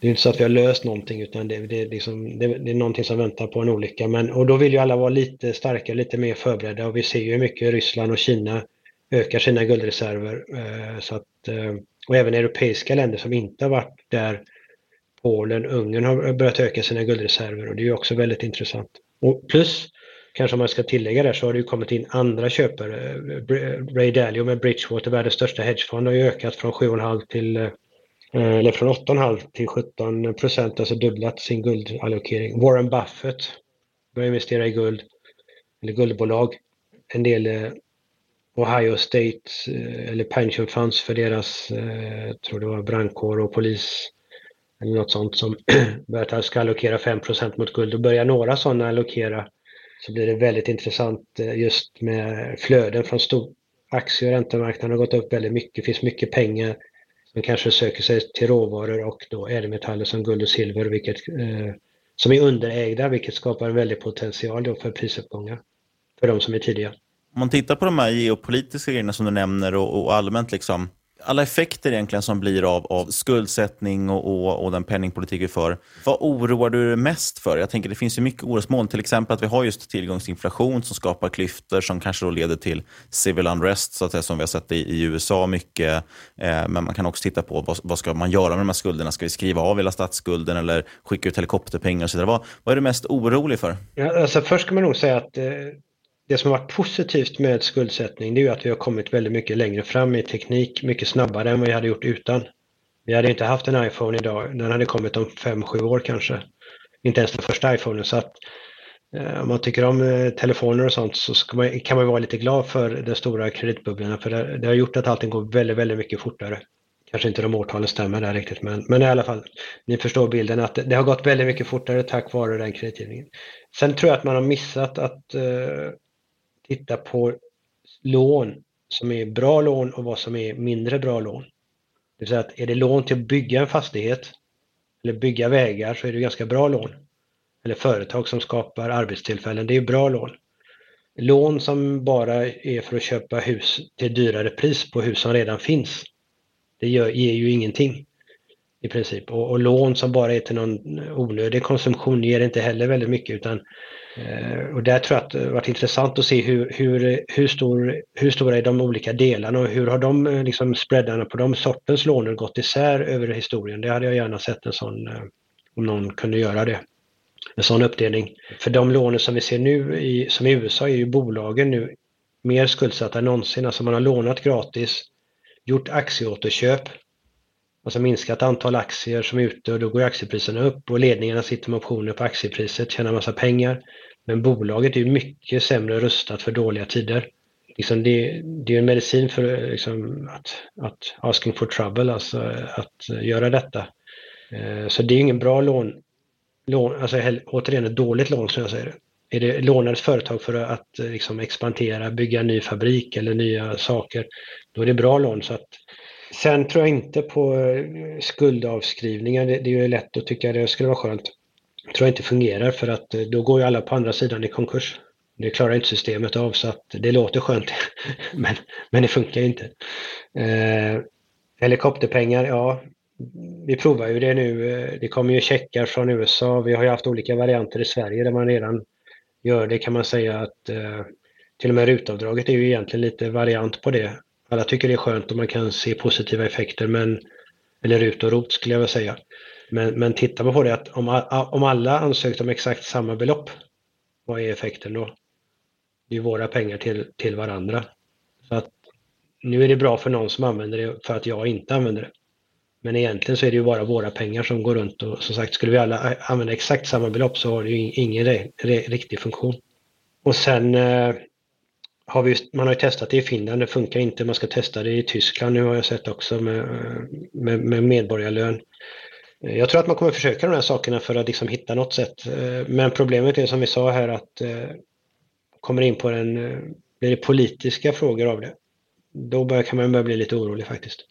Det är inte så att vi har löst någonting utan det, det, liksom, det, det är någonting som väntar på en olycka. Men, och då vill ju alla vara lite starkare, lite mer förberedda och vi ser ju hur mycket Ryssland och Kina ökar sina guldreserver. Eh, så att, eh, och även europeiska länder som inte har varit där, Polen, Ungern har börjat öka sina guldreserver och det är ju också väldigt intressant. Och plus, kanske man ska tillägga där, så har det ju kommit in andra köpare. Eh, Ray Dalio med Bridgewater, världens största hedgefond, har ju ökat från 7,5 till eh, eh, eller från 8,5 till 17 procent, alltså dubblat sin guldallokering. Warren Buffett börjar investera i guld, eller guldbolag. En del Ohio State eller pension funds för deras, jag tror det var brandkår och polis eller något sånt som börjar ska allokera 5% mot guld. Och börjar några sådana allokera så blir det väldigt intressant eh, just med flöden från stor aktie och räntemarknaden har gått upp väldigt mycket. Det finns mycket pengar som kanske söker sig till råvaror och då ädelmetaller som guld och silver vilket, eh, som är underägda vilket skapar en väldig potential då för prisuppgångar för de som är tidiga. Om man tittar på de här geopolitiska grejerna som du nämner och, och allmänt liksom, alla effekter egentligen som blir av, av skuldsättning och, och, och den penningpolitik vi för. Vad oroar du dig mest för? Jag tänker det finns ju mycket orosmoln. Till exempel att vi har just tillgångsinflation som skapar klyftor som kanske då leder till civil unrest, så att säga, som vi har sett i, i USA mycket. Eh, men man kan också titta på vad, vad ska man göra med de här skulderna? Ska vi skriva av hela statsskulden eller skicka ut helikopterpengar och så vidare? Vad, vad är du mest orolig för? Ja, alltså först ska man nog säga att eh det som har varit positivt med skuldsättning det är ju att vi har kommit väldigt mycket längre fram i teknik, mycket snabbare än vad vi hade gjort utan. Vi hade inte haft en iPhone idag, den hade kommit om 5-7 år kanske. Inte ens den första iPhonen. Så att, eh, om man tycker om eh, telefoner och sånt så man, kan man vara lite glad för den stora kreditbubblan för det, det, har gjort att allting går väldigt, väldigt mycket fortare. Kanske inte de årtalen stämmer där riktigt men, men i alla fall, ni förstår bilden att det, det har gått väldigt mycket fortare tack vare den kreditgivningen. Sen tror jag att man har missat att eh, titta på lån som är bra lån och vad som är mindre bra lån. Det vill säga att är det lån till att bygga en fastighet eller bygga vägar så är det ganska bra lån. Eller företag som skapar arbetstillfällen, det är bra lån. Lån som bara är för att köpa hus till dyrare pris på hus som redan finns, det gör, ger ju ingenting i princip. Och, och, lån som bara är till någon onödig konsumtion ger inte heller väldigt mycket utan Eh, och där tror jag att det varit intressant att se hur, hur, hur, stor, hur stora är de olika delarna och hur har de eh, liksom spreadarna på de sortens lånen gått isär över historien. Det hade jag gärna sett en sån, eh, om någon kunde göra det. En sån uppdelning. För de lånen som vi ser nu, i, som i USA, är ju bolagen nu mer skuldsatta än någonsin. Alltså man har lånat gratis, gjort aktieåterköp, alltså minskat antal aktier som är ute och då går aktiepriserna upp och ledningarna sitter med optioner på aktiepriset, tjänar massa pengar. Men bolaget är mycket sämre rustat för dåliga tider. Liksom det, det är en medicin för liksom att, att asking for trouble, alltså att göra detta. Eh, så det är ingen bra lån, lån alltså återigen ett dåligt lån som jag säger. Är det lånar ett företag för att eh, liksom expandera, bygga en ny fabrik eller nya saker, då är det bra lån. Så att, sen tror jag inte på eh, skuldavskrivningar. Det, det är ju lätt att tycka det skulle vara skönt tror jag inte fungerar för att eh, då går ju alla på andra sidan i konkurs. Det klarar inte systemet av så att det låter skönt men, men det funkar inte. Eh, helikopterpengar, ja vi provar ju det nu. Eh, det kommer ju checkar från USA. Vi har ju haft olika varianter i Sverige där man redan gör det kan man säga att eh, till och med rutavdraget är ju egentligen lite variant på det. Alla tycker det är skönt och man kan se positiva effekter men eller rut och rot skulle jag vilja säga. Men, men tittar man på det att om, om alla ansökte om exakt samma belopp, vad är effekten då? Det är våra pengar till, till varandra. Så att nu är det bra för någon som använder det för att jag inte använder det. Men egentligen så är det ju bara våra pengar som går runt och som sagt skulle vi alla använda exakt samma belopp så har det ju ingen re, re, riktig funktion. Och sen eh, har vi, man har ju testat det i Finland, det funkar inte. Man ska testa det i Tyskland nu har jag sett också med, eh, med, med medborgarlön. Eh, jag tror att man kommer försöka de här sakerna för att liksom hitta något sätt. Eh, men problemet är som vi sa här att eh, kommer in på den, blir det politiska frågor av det. Då börjar, kan man börja bli lite orolig faktiskt.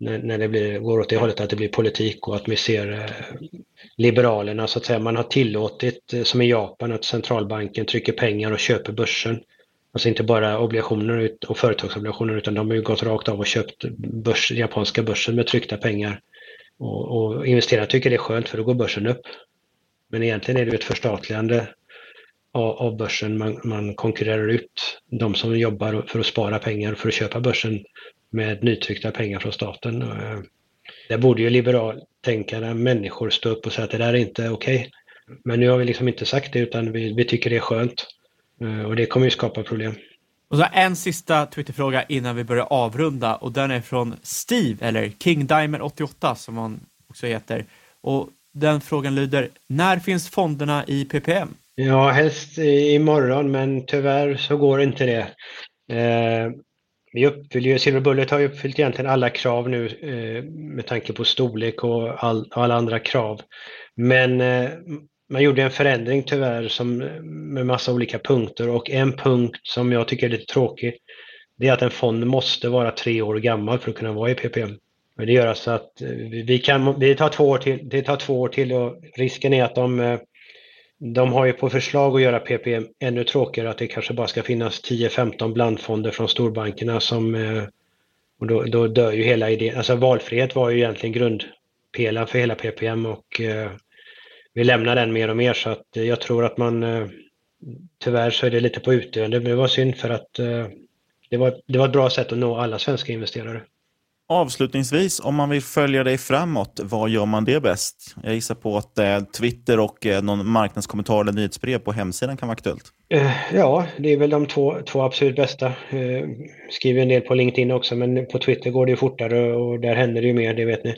När, när det blir, går åt det hållet att det blir politik och att vi ser Liberalerna så att säga. Man har tillåtit, som i Japan, att centralbanken trycker pengar och köper börsen. Alltså inte bara obligationer och företagsobligationer utan de har ju gått rakt av och köpt börs, japanska börsen med tryckta pengar och, och investerare tycker det är skönt för då går börsen upp. Men egentligen är det ett förstatligande av, av börsen. Man, man, konkurrerar ut de som jobbar för att spara pengar för att köpa börsen med nytryckta pengar från staten. Eh, där borde ju liberaltänkande människor stå upp och säga att det där är inte okej. Okay. Men nu har vi liksom inte sagt det utan vi, vi tycker det är skönt. Eh, och det kommer ju skapa problem. Och så en sista Twitterfråga innan vi börjar avrunda och den är från Steve, eller King Diamond 88 som han också heter. Och den frågan lyder, när finns fonderna i PPM? Ja, helst imorgon men tyvärr så går inte det. Eh, vi uppfyller ju, Silver Bullet har ju uppfyllt egentligen alla krav nu eh, med tanke på storlek och, all, och alla andra krav. Men eh, man gjorde en förändring tyvärr som, med massa olika punkter och en punkt som jag tycker är lite tråkig det är att en fond måste vara tre år gammal för att kunna vara i PPM. Men det gör alltså att eh, vi kan, vi tar två år till, det tar två år till och risken är att de, eh, de har ju på förslag att göra PPM ännu tråkigare, att det kanske bara ska finnas 10-15 blandfonder från storbankerna som eh, och då, då dör ju hela idén. Alltså valfrihet var ju egentligen grundpelaren för hela PPM och vi lämnar den mer och mer så att jag tror att man tyvärr så är det lite på utdöende. Men det var synd för att det var, det var ett bra sätt att nå alla svenska investerare. Avslutningsvis, om man vill följa dig framåt, vad gör man det bäst? Jag gissar på att eh, Twitter och eh, någon marknadskommentar eller nyhetsbrev på hemsidan kan vara aktuellt. Eh, ja, det är väl de två, två absolut bästa. Eh, skriver en del på LinkedIn också, men på Twitter går det ju fortare och där händer det ju mer, det vet ni.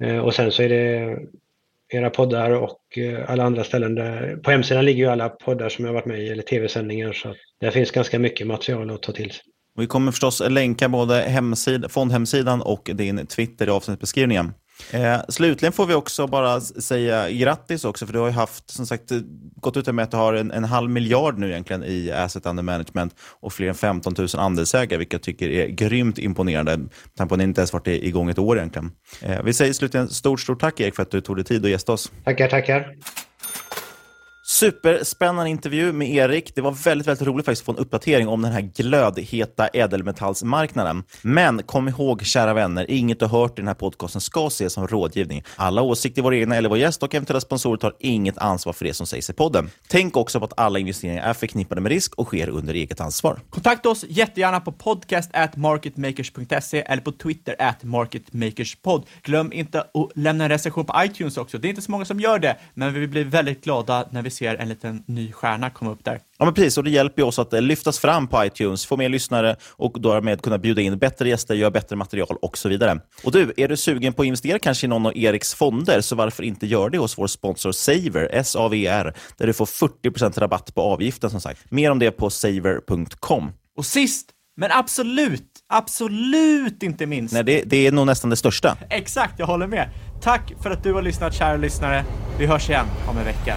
Eh, och sen så är det era poddar och eh, alla andra ställen. Där, på hemsidan ligger ju alla poddar som jag varit med i, eller tv-sändningar, så där finns ganska mycket material att ta till sig. Vi kommer förstås länka både hemsid, fondhemsidan och din Twitter i avsnittsbeskrivningen. Eh, slutligen får vi också bara säga grattis också, för du har ju haft, som sagt, eh, gått ut med att du har en, en halv miljard nu egentligen i asset under management och fler än 15 000 andelsägare, vilket jag tycker är grymt imponerande, med på att ni inte ens varit igång ett år egentligen. Eh, vi säger slutligen stort, stort tack Erik för att du tog dig tid att gästa oss. Tackar, tackar. Superspännande intervju med Erik. Det var väldigt, väldigt roligt faktiskt att få en uppdatering om den här glödheta ädelmetallsmarknaden. Men kom ihåg, kära vänner, inget du hört i den här podcasten ska ses som rådgivning. Alla åsikter i vår egna eller vår gäst och eventuella sponsorer tar inget ansvar för det som sägs i podden. Tänk också på att alla investeringar är förknippade med risk och sker under eget ansvar. Kontakta oss jättegärna på podcast marketmakers.se eller på Twitter at marketmakerspod. Glöm inte att lämna en recension på iTunes också. Det är inte så många som gör det, men vi blir väldigt glada när vi ser ser en liten ny stjärna komma upp där. Ja, men precis. Och det hjälper oss att eh, lyftas fram på iTunes, få mer lyssnare och därmed kunna bjuda in bättre gäster, göra bättre material och så vidare. Och du, är du sugen på att investera kanske i någon av Eriks fonder, så varför inte göra det hos vår sponsor Saver, S-A-V-R, där du får 40% rabatt på avgiften som sagt. Mer om det på saver.com. Och sist, men absolut, absolut inte minst. Nej, det, det är nog nästan det största. Exakt, jag håller med. Tack för att du har lyssnat, kära lyssnare. Vi hörs igen om en vecka.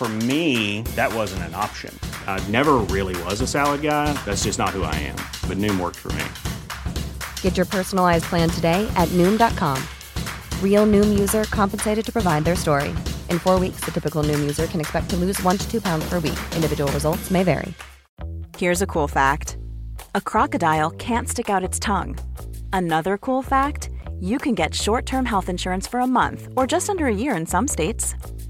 For me, that wasn't an option. I never really was a salad guy. That's just not who I am. But Noom worked for me. Get your personalized plan today at Noom.com. Real Noom user compensated to provide their story. In four weeks, the typical Noom user can expect to lose one to two pounds per week. Individual results may vary. Here's a cool fact a crocodile can't stick out its tongue. Another cool fact you can get short term health insurance for a month or just under a year in some states.